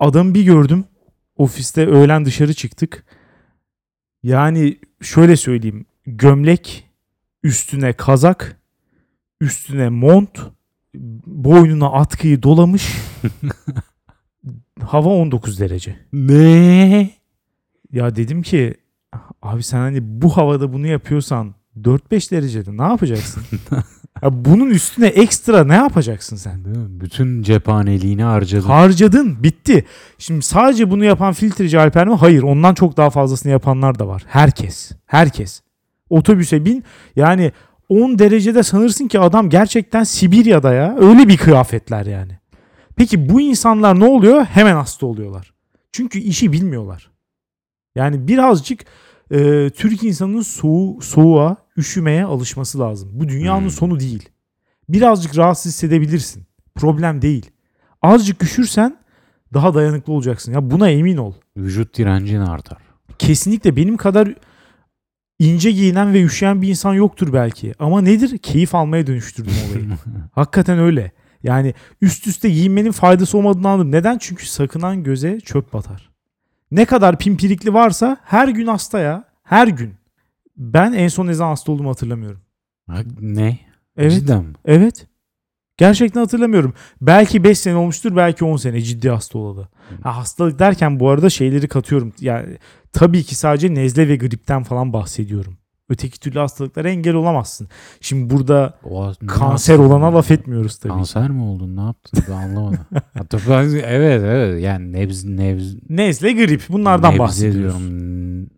Adamı bir gördüm. Ofiste öğlen dışarı çıktık. Yani şöyle söyleyeyim. Gömlek, üstüne kazak, üstüne mont, boynuna atkıyı dolamış. Hava 19 derece. Ne? Ya dedim ki abi sen hani bu havada bunu yapıyorsan 4-5 derecede ne yapacaksın? ya bunun üstüne ekstra ne yapacaksın sen? Değil mi? Bütün cephaneliğini harcadın. Harcadın bitti. Şimdi sadece bunu yapan filtreci Alper mi? Hayır ondan çok daha fazlasını yapanlar da var. Herkes. Herkes. Otobüse bin yani 10 derecede sanırsın ki adam gerçekten Sibirya'da ya. Öyle bir kıyafetler yani. Peki bu insanlar ne oluyor? Hemen hasta oluyorlar. Çünkü işi bilmiyorlar. Yani birazcık e, Türk insanının soğu, soğuğa, üşümeye alışması lazım. Bu dünyanın Hmm. sonu değil. Birazcık rahatsız hissedebilirsin. Problem değil. Azıcık üşürsen daha dayanıklı olacaksın. Ya buna emin ol. Vücut direncin artar. Kesinlikle benim kadar ince giyinen ve üşüyen bir insan yoktur belki. Ama nedir? Keyif almaya dönüştürdüm olayı. Hakikaten öyle. Yani üst üste giyinmenin faydası olmadığını anladım. Neden? Çünkü sakınan göze çöp batar. Ne kadar pimpirikli varsa her gün hasta ya. Her gün. Ben en son ne zaman hasta olduğumu hatırlamıyorum. Ha, ne? Evet. Cidden mi? Evet. Gerçekten hatırlamıyorum. Belki 5 sene olmuştur, belki 10 sene ciddi hasta olalı. Ha, hastalık derken bu arada şeyleri katıyorum. Yani tabii ki sadece nezle ve gripten falan bahsediyorum. Öteki türlü hastalıklara engel olamazsın. Şimdi burada O, kanser olana ya? laf etmiyoruz tabii. Kanser mi oldun? Ne yaptın? Ben anlamadım. Hatta ben, evet evet yani nebz nebz Nezle, grip bunlardan nebze bahsediyoruz. diyorum.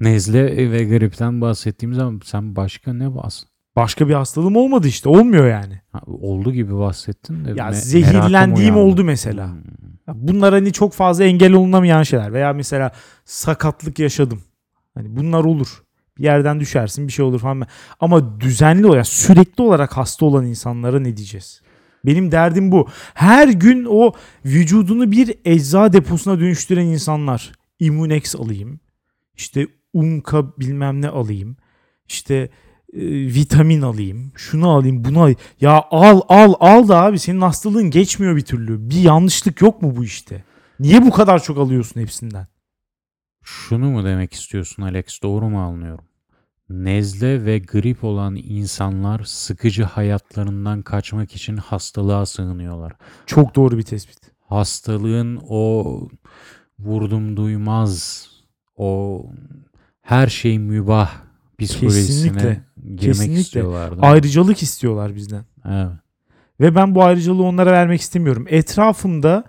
Nezle ve gripten bahsettiğimiz zaman sen başka ne bahs? Başka bir hastalığım olmadı işte. Olmuyor yani. Ha, oldu gibi bahsettin de. Ya me- zehirlendiğim oldu mesela. Hmm. Bunlar hani çok fazla engel olunamayan şeyler. Veya mesela sakatlık yaşadım. Hani bunlar olur. Bir yerden düşersin bir şey olur falan. Ama düzenli olarak sürekli olarak hasta olan insanlara ne diyeceğiz? Benim derdim bu. Her gün o vücudunu bir ecza deposuna dönüştüren insanlar. Immunex alayım. İşte Unka bilmem ne alayım. İşte e, vitamin alayım. Şunu alayım bunu alayım. Ya al al al da abi senin hastalığın geçmiyor bir türlü. Bir yanlışlık yok mu bu işte? Niye bu kadar çok alıyorsun hepsinden? Şunu mu demek istiyorsun Alex? Doğru mu anlıyorum? Nezle ve grip olan insanlar sıkıcı hayatlarından kaçmak için hastalığa sığınıyorlar. Çok doğru bir tespit. Hastalığın o vurdum duymaz, o her şey mübah psikolojisine Kesinlikle, girmek kesinlikle. istiyorlardı. Ayrıcalık istiyorlar bizden. Evet. Ve ben bu ayrıcalığı onlara vermek istemiyorum. Etrafımda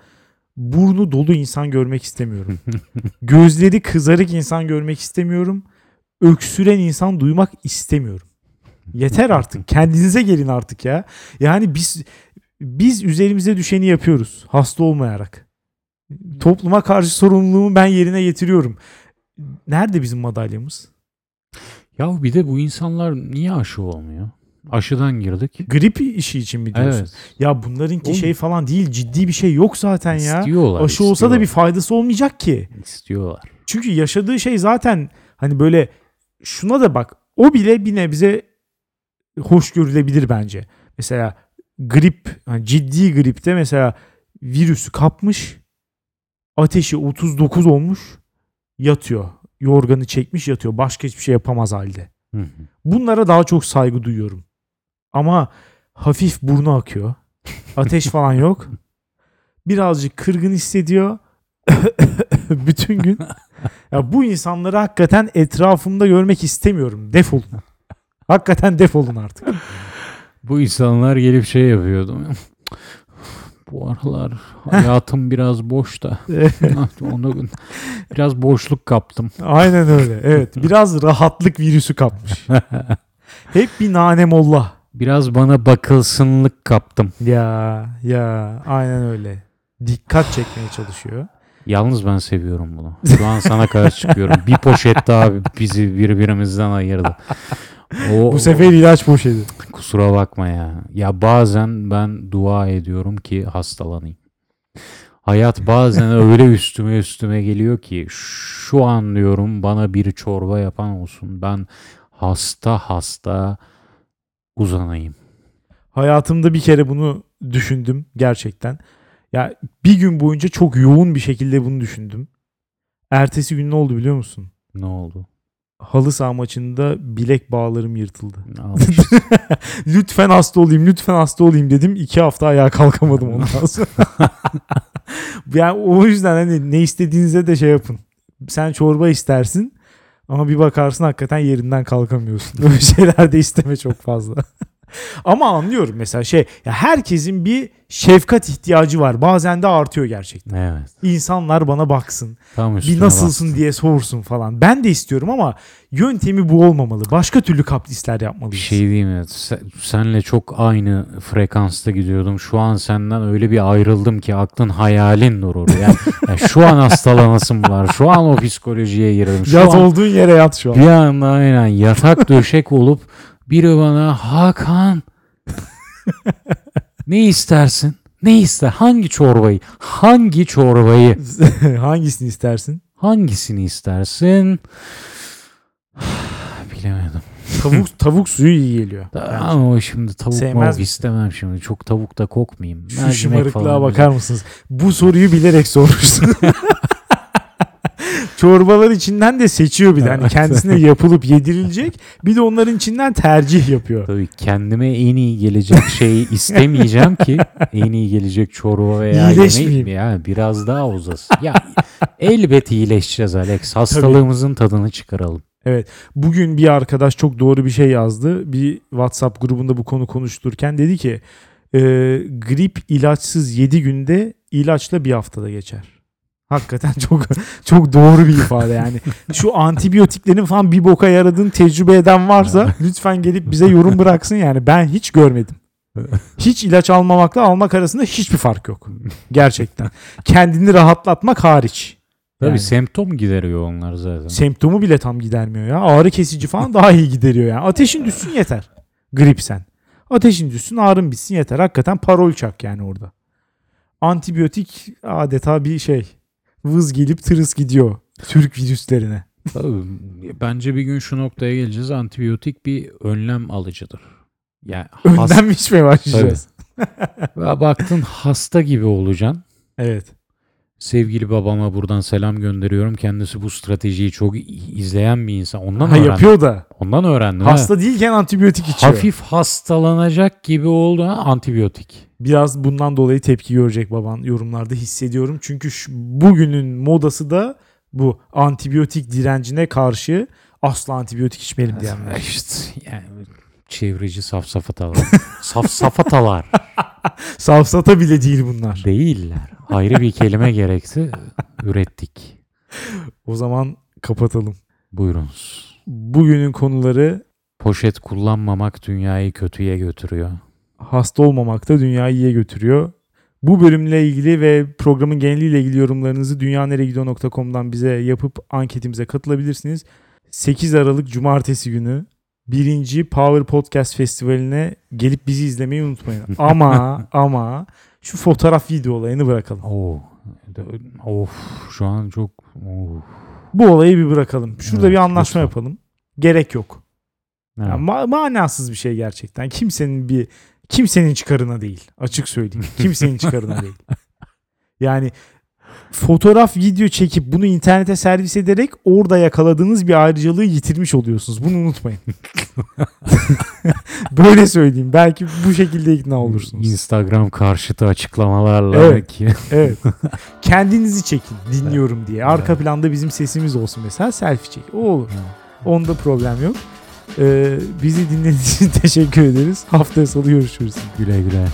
burnu dolu insan görmek istemiyorum. Gözleri kızarık insan görmek istemiyorum. Öksüren insan duymak istemiyorum. Yeter artık. Kendinize gelin artık ya. Yani biz biz üzerimize düşeni yapıyoruz hasta olmayarak. Topluma karşı sorumluluğumu ben yerine getiriyorum. Nerede bizim madalyamız? Ya bir de bu insanlar niye aşı olmuyor? Aşıdan girdik. Grip işi için mi diyorsun? Evet. Ya bunlarınki Oğlum. şey falan değil. Ciddi bir şey yok zaten ya. İstiyorlar. Aşı olsa da istiyorlar. bir faydası olmayacak ki. istiyorlar. Çünkü yaşadığı şey zaten hani böyle şuna da bak. O bile bir nebze hoş görülebilir bence. Mesela grip, hani ciddi gripte mesela virüsü kapmış. Ateşi 39 olmuş. Yatıyor. Yorganı çekmiş yatıyor. Başka hiçbir şey yapamaz halde. Hı hı. Bunlara daha çok saygı duyuyorum. Ama hafif burnu akıyor. Ateş falan yok. Birazcık kırgın hissediyor. Bütün gün. Ya bu insanları hakikaten etrafımda görmek istemiyorum. Defolun. Hakikaten defolun artık. Bu insanlar gelip şey yapıyordu. Bu aralar hayatım biraz boş da. Onu biraz boşluk kaptım. Aynen öyle. Evet. Biraz rahatlık virüsü kapmış. Hep bir nanemollah. Biraz bana bakılsınlık kaptım. Ya ya aynen öyle. Dikkat çekmeye çalışıyor. Yalnız ben seviyorum bunu. Şu an sana karşı çıkıyorum. Bir poşet daha bizi birbirimizden ayırdı. O, Bu sefer ilaç poşeti. Kusura bakma ya. Ya bazen ben dua ediyorum ki hastalanayım. Hayat bazen öyle üstüme üstüme geliyor ki şu an diyorum bana bir çorba yapan olsun. Ben hasta hasta uzanayım. Hayatımda bir kere bunu düşündüm gerçekten. Ya bir gün boyunca çok yoğun bir şekilde bunu düşündüm. Ertesi gün ne oldu biliyor musun? Ne oldu? Halı saha maçında bilek bağlarım yırtıldı. Lütfen hasta olayım, lütfen hasta olayım dedim. İki hafta ayağa kalkamadım ondan sonra. yani o yüzden hani ne istediğinize de şey yapın. Sen çorba istersin ama bir bakarsın hakikaten yerinden kalkamıyorsun. Öyle şeyler de isteme çok fazla. Ama anlıyorum mesela şey ya herkesin bir şefkat ihtiyacı var. Bazen de artıyor gerçekten. evet. İnsanlar bana baksın. Tam Bir nasılsın bastın. diye sorsun falan. Ben de istiyorum ama yöntemi bu olmamalı. Başka türlü kaprisler Bir yapmalıyız. şey diyeyim? Sen- senle çok aynı frekansta gidiyordum. Şu an senden öyle bir ayrıldım ki aklın hayalin durur. Yani, yani şu an hastalanasım var. Şu an o psikolojiye girdim. Şu Yat an olduğun yere yat şu an. bir anda aynen yatak döşek olup biri bana Hakan ne istersin? Ne ister? Hangi çorbayı? Hangi çorbayı? Hangisini istersin? Hangisini istersin? Bilemedim. Tavuk tavuk suyu iyi geliyor. Ama o şimdi tavuk Sevmez mavuk istemem şimdi. Çok tavuk da kokmayayım. Şu Mercimek şımarıklığa falan bakar mısınız? Bu soruyu bilerek sormuşsun. Çorbalar içinden de seçiyor bir de. Hani Evet. kendisine yapılıp yedirilecek. Bir de onların içinden tercih yapıyor. Tabii kendime en iyi gelecek şeyi istemeyeceğim ki en iyi gelecek çorba veya İyileşmeyeyim. yemeği ya biraz daha uzasın. Ya elbet iyileşeceğiz Alex. Hastalığımızın tadını çıkaralım. Bugün bir arkadaş çok doğru bir şey yazdı. Bir WhatsApp grubunda bu konu konuştururken dedi ki e, grip ilaçsız 7 günde ilaçla bir haftada geçer. Hakikaten çok çok doğru bir ifade yani. Şu antibiyotiklerin falan bir boka yaradığını tecrübe eden varsa lütfen gelip bize yorum bıraksın yani. Ben hiç görmedim. Hiç ilaç almamakla almak arasında hiçbir fark yok. Gerçekten. Kendini rahatlatmak hariç. Tabii Yani. semptom gideriyor onlar zaten. Semptomu bile tam gidermiyor ya. Ağrı kesici falan daha iyi gideriyor yani. Ateşin düşsün yeter. Grip sen. Ateşin düşsün ağrın bitsin yeter. Hakikaten parol çak yani orada. Antibiyotik adeta bir şey. Vız gelip tırıs gidiyor. Türk virüslerine. Tabii, bence bir gün şu noktaya geleceğiz. Antibiyotik bir önlem alıcıdır. Yani has- Önden mi içmeye başlayacağız? baktın hasta gibi olacaksın. Evet. Sevgili babama buradan selam gönderiyorum. Kendisi bu stratejiyi çok izleyen bir insan. Ondan Ha, öğrendim. yapıyor da. Ondan öğrendim. ha. Hasta değilken antibiyotik içiyor. Hafif hastalanacak gibi oldu ha, antibiyotik. Biraz bundan dolayı tepki görecek baban yorumlarda hissediyorum. Çünkü şu, bugünün modası da bu antibiyotik direncine karşı asla antibiyotik içmeyelim diyenler. İşte yani çevreci safsafatalar. Safsafatalar. Safsata bile değil bunlar. Değiller. Ayrı bir kelime gerekse ürettik. O zaman kapatalım. Buyurunuz. Bugünün konuları Poşet kullanmamak dünyayı kötüye götürüyor. hasta olmamak da dünyayı iyiye götürüyor. Bu bölümle ilgili ve programın geneliyle ilgili yorumlarınızı dünyaneregidiyor.com'dan bize yapıp anketimize katılabilirsiniz. 8 Aralık Cumartesi günü birinci Power Podcast Festivali'ne gelip bizi izlemeyi unutmayın. Ama ama şu fotoğraf video olayını bırakalım. Oo. Of şu an çok of. Bu olayı bir bırakalım. Şurada Evet, bir anlaşma lütfen. yapalım. Gerek yok. Evet. Yani ma- manasız bir şey gerçekten. Kimsenin bir kimsenin çıkarına değil. Açık söyleyeyim. Kimsenin çıkarına değil. Yani fotoğraf, video çekip bunu internete servis ederek orada yakaladığınız bir ayrıcalığı yitirmiş oluyorsunuz. Bunu unutmayın. Böyle söyleyeyim. Belki bu şekilde ikna olursunuz. Instagram karşıtı açıklamalarla Evet. ki Evet. Kendinizi çekin dinliyorum diye. Arka planda bizim sesimiz olsun mesela selfie çek. O olur. Onda problem yok. Ee, bizi dinlediğiniz için teşekkür ederiz. Haftaya salı görüşürüz. güle güle.